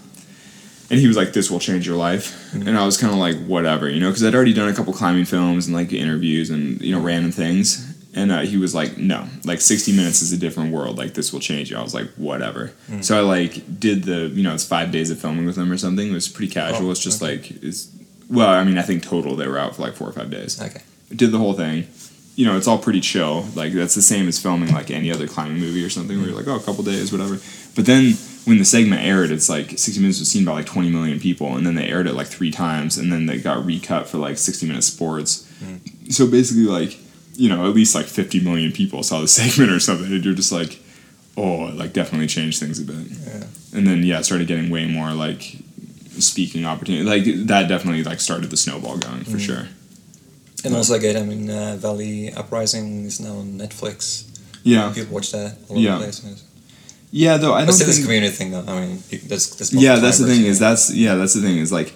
and he was like, "This will change your life," Mm-hmm. and I was kind of like, "Whatever," you know, because I'd already done a couple climbing films and like interviews and you know random things. And uh, he was like, "No, like 60 minutes is a different world. Like this will change you." I was like, "Whatever." Mm. So I like did the you know it's five days of filming with him or something. It was pretty casual. Oh, it's just okay. like it's well, I mean, I think total they were out for like four or five days. Okay. Did the whole thing. You know, it's all pretty chill. Like that's the same as filming like any other climbing movie or something where you're like, oh, a couple days, whatever. But then when the segment aired, it's like 60 Minutes was seen by like 20 million people, and then they aired it like three times, and then they got recut for like 60 Minutes Sports. So basically, like, you know, at least like 50 million people saw the segment or something, and you're just like, oh, it like definitely changed things a bit. Yeah. And then yeah, started getting way more like speaking opportunity. Like that definitely like started the snowball going for sure. And also again, I mean, uh, Valley Uprising is now on Netflix. Yeah, People watch that all Yeah. over the place. yeah. Though I don't a think. community thing, though. I mean, that's, that's Yeah, that's the thing. Is that's yeah, that's the thing. Is like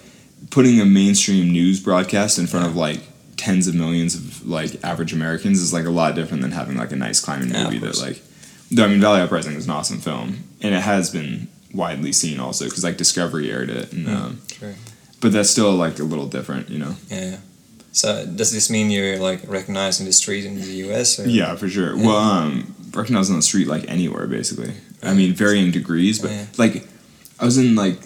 putting a mainstream news broadcast in front of like tens of millions of like average Americans is like a lot different than having like a nice climbing Yeah, movie that like. Though I mean, Valley Uprising is an awesome film, and it has been widely seen also because like Discovery aired it, and, Mm. um, True. but that's still like a little different, you know. Yeah. So does this mean you're like recognized in the street in the U.S. Or? Yeah, for sure. Yeah. Well, um, recognized on the street like anywhere, basically. I mean, varying degrees, but Yeah. like, I was in like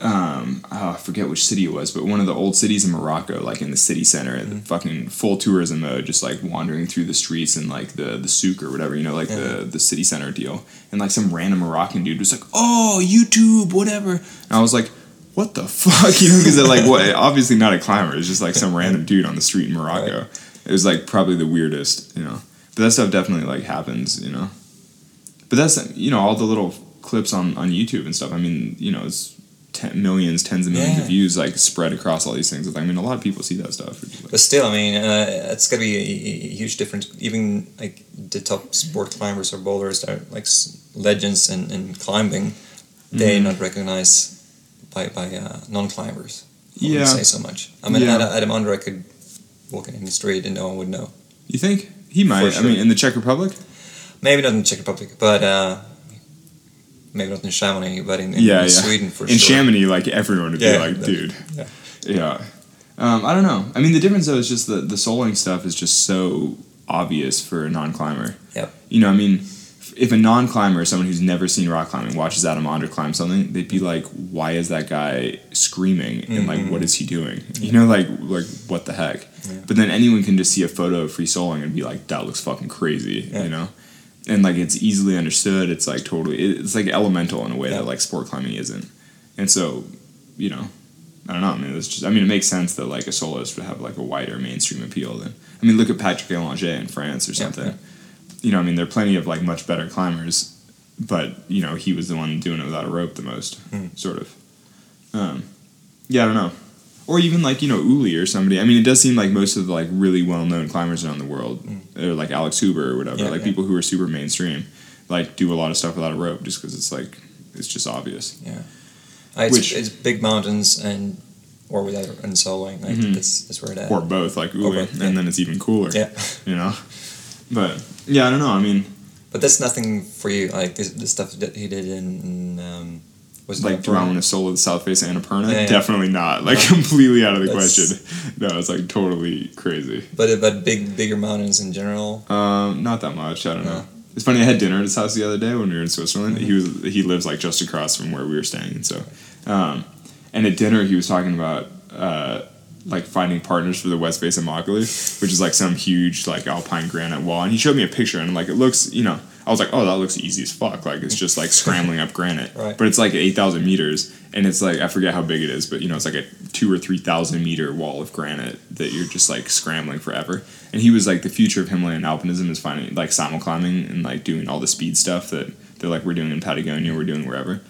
um, oh, I forget which city it was, but one of the old cities in Morocco, like in the city center, Mm-hmm. fucking full tourism mode, just like wandering through the streets and like the the souk or whatever, you know, like the the city center deal, and like some random Moroccan dude was like, "Oh, YouTube, whatever," and I was like. What the fuck, you know? Because they're like, what? Obviously not a climber. It's just like some random dude on the street in Morocco. It was like probably the weirdest, you know. But that stuff definitely like happens, you know. But that's you know all the little clips on on YouTube and stuff. I mean, you know, it's ten, millions, tens of millions Yeah. of views like spread across all these things. I mean, a lot of people see that stuff. Like- But still, I mean, uh, it's gonna be a, a huge difference. Even like the top sport climbers or boulders that are like s- legends in, in climbing, they Mhm. not recognized by by uh, non climbers. Yeah. wouldn't say so much. I mean, Yeah. Adam, I could walk in the street and no one would know. You think he might? For I mean, in the Czech Republic. Maybe not in the Czech Republic, but uh, maybe not in Chamonix, but in, in, Yeah, in yeah. Sweden for in sure. In Chamonix, like everyone would Yeah, be like, dude. yeah. Yeah. Um, I don't know. I mean, the difference though is just the the soloing stuff is just so obvious for a non climber. Yep. You know, I mean, if a non climber, someone who's never seen rock climbing, watches Adam Ondra climb something, they'd be like, "Why is that guy screaming? And like, what is he doing? You know, like like what the heck?" Yeah. But then anyone can just see a photo of free soloing and be like, "That looks fucking crazy," Yeah. you know. And like it's easily understood. It's like totally. It's like elemental in a way Yeah. that like sport climbing isn't. And so, you know, I don't know. I mean, it's just. I mean, it makes sense that like a soloist would have like a wider mainstream appeal than. I mean, look at Patrick Edlinger in France or something. yeah. You know, I mean, there are plenty of like much better climbers, but you know, he was the one doing it without a rope the most, Hmm. sort of. Um, yeah, I don't know. Or even like you know Ueli or somebody. I mean, it does seem like most of the like really well known climbers around the world, or like Alex Huber or whatever. Yeah, like yeah. people who are super mainstream, like do a lot of stuff without a rope just because it's like it's just obvious. Uh, it's, Which- it's big mountains and or without and soloing. Like Mhm. that's that's where that. or both, like Ueli, both, yeah. and then it's even cooler. Yeah. you know. But yeah, I don't know. I mean, But that's nothing for you. Like this, the stuff that he did in, in um, was like, Annapurna? want to solo the South Face of Annapurna? Yeah, yeah. Definitely not. Like No. completely out of the That's- question. No, it's like totally crazy. But but big bigger mountains in general. Um, not that much. I don't know. It's funny. I had dinner at his house the other day when we were in Switzerland. Mm-hmm. He was he lives like just across from where we were staying, so, um, and at dinner he was talking about uh, like finding partners for the West Face of Makalu, which is like some huge like alpine granite wall. And he showed me a picture, and like it looks, you know, I was like, oh, that looks easy as fuck. Like it's just like scrambling up granite, Right. but it's like eight thousand meters, and it's like I forget how big it is, but you know, it's like a two or three thousand meter wall of granite that you're just like scrambling forever. And he was like, the future of Himalayan alpinism is finding like simul climbing and like doing all the speed stuff that they're like we're doing in Patagonia, we're doing wherever.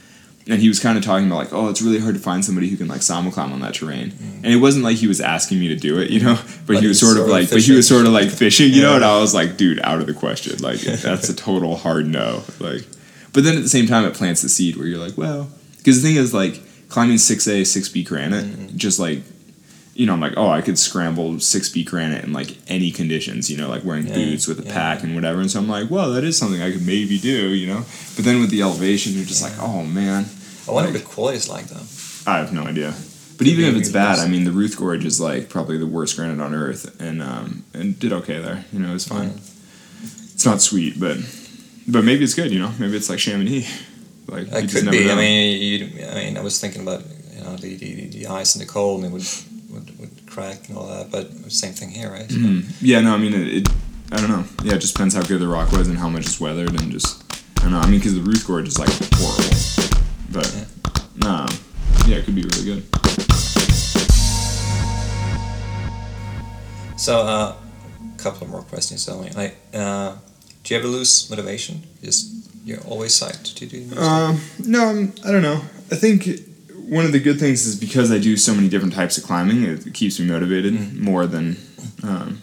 And he was kind of talking about like, oh, it's really hard to find somebody who can like simul climb on that terrain. And it wasn't like he was asking me to do it, you know, but, But he was sort of sort of like, but he was sort of like fishing, you know. Yeah. And I was like, dude, out of the question. Like that's a total hard no. Like, but then at the same time, it plants the seed where you're like, well, because the thing is like climbing six A, six B granite, Mm-hmm. just like you know, I'm like, oh, I could scramble six B granite in like any conditions, you know, like wearing Yeah, boots with a yeah. pack and whatever. And so I'm like, well, that is something I could maybe do, you know. But then with the elevation, you're just like, oh man, I wonder Like- what the quality is like though. I have no idea. But even if it's bad. I mean, the Ruth Gorge is like probably the worst granite on earth, and um, and did okay there. You know, it's fine. It's not sweet, but but maybe it's good. You know, maybe it's like Chamonix. Like It just could never be. I mean, you, I mean, I was thinking about you know the, the, the ice and the cold and it would crack and all that, but same thing here, right? So- Mhm. Yeah, no, I mean, it, it. I don't know. Yeah, it just depends how good the rock was and how much it's weathered, and just I don't know. I mean, because the Ruth Gorge is like horrible, but no, yeah, it could be really good. So, a uh, couple of more questions only. Like, uh, do you ever lose motivation? Just you're always psyched to do music. Um, no, I'm, I don't know. I think one of the good things is because I do so many different types of climbing, it, keeps me motivated Mm. more than. Um,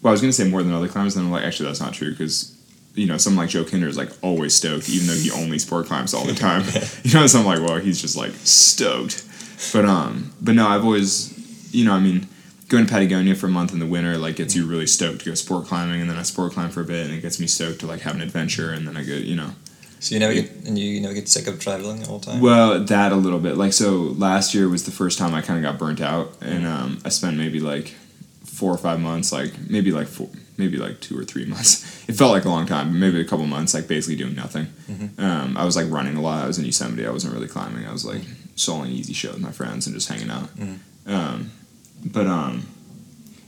well, I was gonna say more than other climbers, and I'm like, actually, that's not true because. You know, someone like Joe Kinder is like always stoked, even though he only sport climbs all the time. you know, so I'm like, well, he's just like stoked. But um, but no, I've always, you know, I mean, going to Patagonia for a month in the winter like gets you really stoked to go sport climbing, and then I sport climb for a bit, and it gets me stoked to like have an adventure, and then I go, you know, so you never get and you never get sick of traveling all the time. well, that a little bit. Like so, last year was the first time I kind of got burnt out, and um, I spent maybe like four or five months, like maybe like four, maybe like two or three months. It felt like a long time, but maybe a couple months, like basically doing nothing. Um, I was like running a lot. I was in Yosemite. I wasn't really climbing. I was like soloing easy show with my friends and just hanging out. Mm. Um, but um,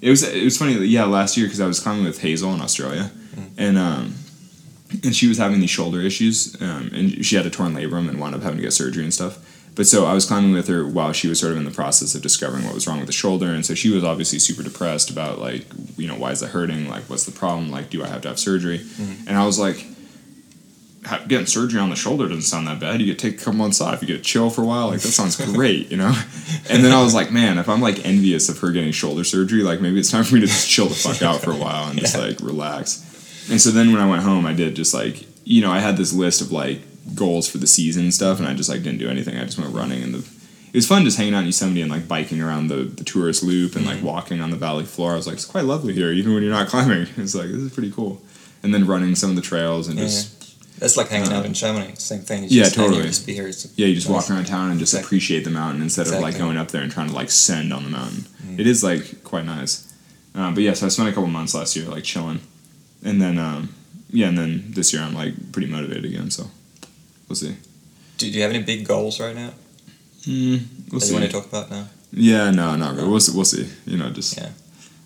it was it was funny. Yeah, last year because I was climbing with Hazel in Australia, Mm. and um, and she was having these shoulder issues, um, and she had a torn labrum and wound up having to get surgery and stuff. But so I was climbing with her while she was sort of in the process of discovering what was wrong with the shoulder, and so she was obviously super depressed about like, you know, why is it hurting? Like, what's the problem? Like, do I have to have surgery? And I was like, getting surgery on the shoulder doesn't sound that bad. You get take a couple months off. You get chill for a while. Like that sounds great, you know. And then I was like, man, if I'm like envious of her getting shoulder surgery, like maybe it's time for me to just chill the fuck out for a while and just like relax. And so then when I went home, I did just like you know I had this list of like goals for the season and stuff, and I just like didn't do anything. I just went running and the. It was fun just hanging out in Yosemite and like biking around the, the tourist loop and like walking on the valley floor. I was like, it's quite lovely here, even when you're not climbing. It's like this is pretty cool. And then running some of the trails and Yeah, just That's like hanging Uh, out in Chamonix. Same thing. You yeah, totally. Just be here. It's Yeah, you just nice. walk around town and just Exactly. appreciate the mountain instead of like going up there and trying to like send on the mountain. Mm. It is like quite nice. Um, but yeah, so I spent a couple months last year like chilling, and then um, yeah, and then this year I'm like pretty motivated again. So we'll see. Do, do you have any big goals right now Mm, we'll that see. you want to talk about now? Yeah, no, not really. We'll see. We'll see. You know, just Yeah.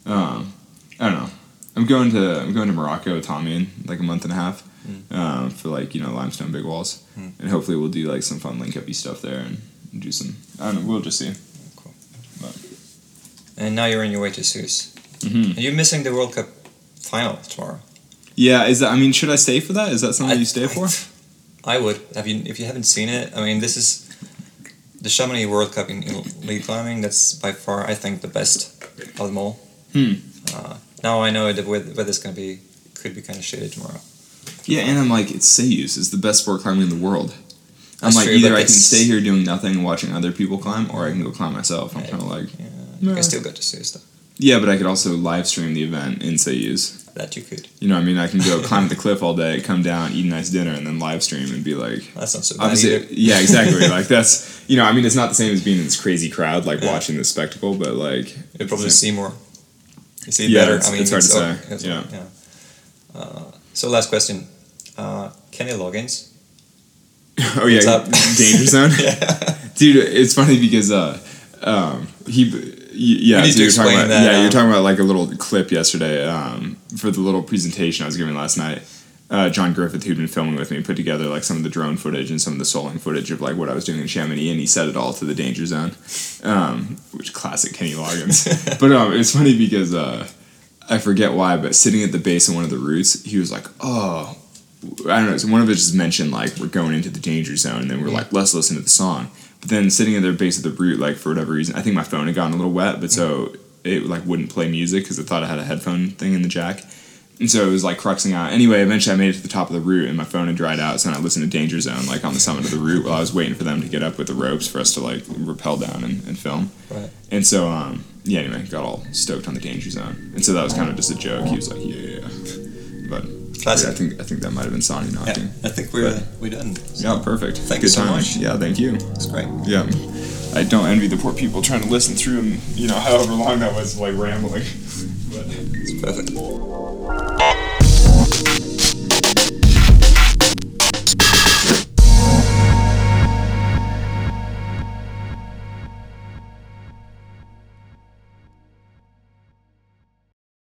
um, I don't know. I'm going to I'm going to Morocco with Tommy in like a month and a half Mm. um, for like you know limestone big walls, Mm. and hopefully we'll do like some fun link uppy stuff there and do some. I don't know. We'll just see. Cool. And now you're on your way to Ceüse. hmm And you're missing the World Cup final tomorrow. Yeah, is that? I mean, should I stay for that? Is that something you stay for? I would. Have you? If you haven't seen it, I mean, this is the Chamonix World Cup in, in lead climbing. That's by far, I think, the best of them all. Hmm. Uh, now I know the weather, weather's gonna be could be kind of shitty tomorrow. Yeah, and I'm like, it's Ceüse. It's the best sport climbing in the world. I'm That's like, true, either I can stay here doing nothing and watching other people climb, or I can go climb myself. I'm kind of like, Yeah, Nah. can still got to Ceüse though. Yeah, but I could also live stream the event in Ceüse. That you could. You know, what I mean, I can go climb the cliff all day, come down, eat a nice dinner, and then live stream and be like, That's not so bad obviously, yeah, exactly. like that's, you know, I mean, it's not the same as being in this crazy crowd, like Yeah. watching this spectacle, but like, You probably it's- see more. You see Yeah, better. it's- I mean, it's hard to o- say. it's- Yeah. yeah. Uh, so last question, uh, Kenny Loggins. oh yeah, danger zone. yeah. dude it's funny because uh um he yeah so you're talking about that, yeah you're um, talking about like a little clip yesterday um for the little presentation i was giving last night uh, Jon Griffith, who'd been filming with me, put together like some of the drone footage and some of the soling footage of like what I was doing in Chamonix, and he set it all to the danger zone, um, which classic Kenny Loggins. but um, it's funny because uh, I forget why, but sitting at the base of one of the routes, he was like, "Oh, I don't know." So one of us just mentioned like we're going into the danger zone, and then we're like, "Let's listen to the song." But then sitting at the base of the root, like for whatever reason, I think my phone had gotten a little wet, but so it like wouldn't play music because it thought I had a headphone thing in the jack. And so it was like cruxing out. Anyway, eventually I made it to the top of the route and my phone had dried out. So then I listened to Danger Zone like on the summit of the route while I was waiting for them to get up with the ropes for us to like rappel down and, and film. Right. And so, um, yeah, anyway, got all stoked on the Danger Zone. And so that was kind of just a joke. He was like, yeah, yeah, yeah. But Classic. yeah, I think I think that might have been Sonny Yeah, knocking. I think we're we're done. Yeah, perfect. Thank Good you so much. Yeah, thank you. It's great. Yeah. I don't envy the poor people trying to listen through and, you know, however long that was, like rambling. But It's perfect.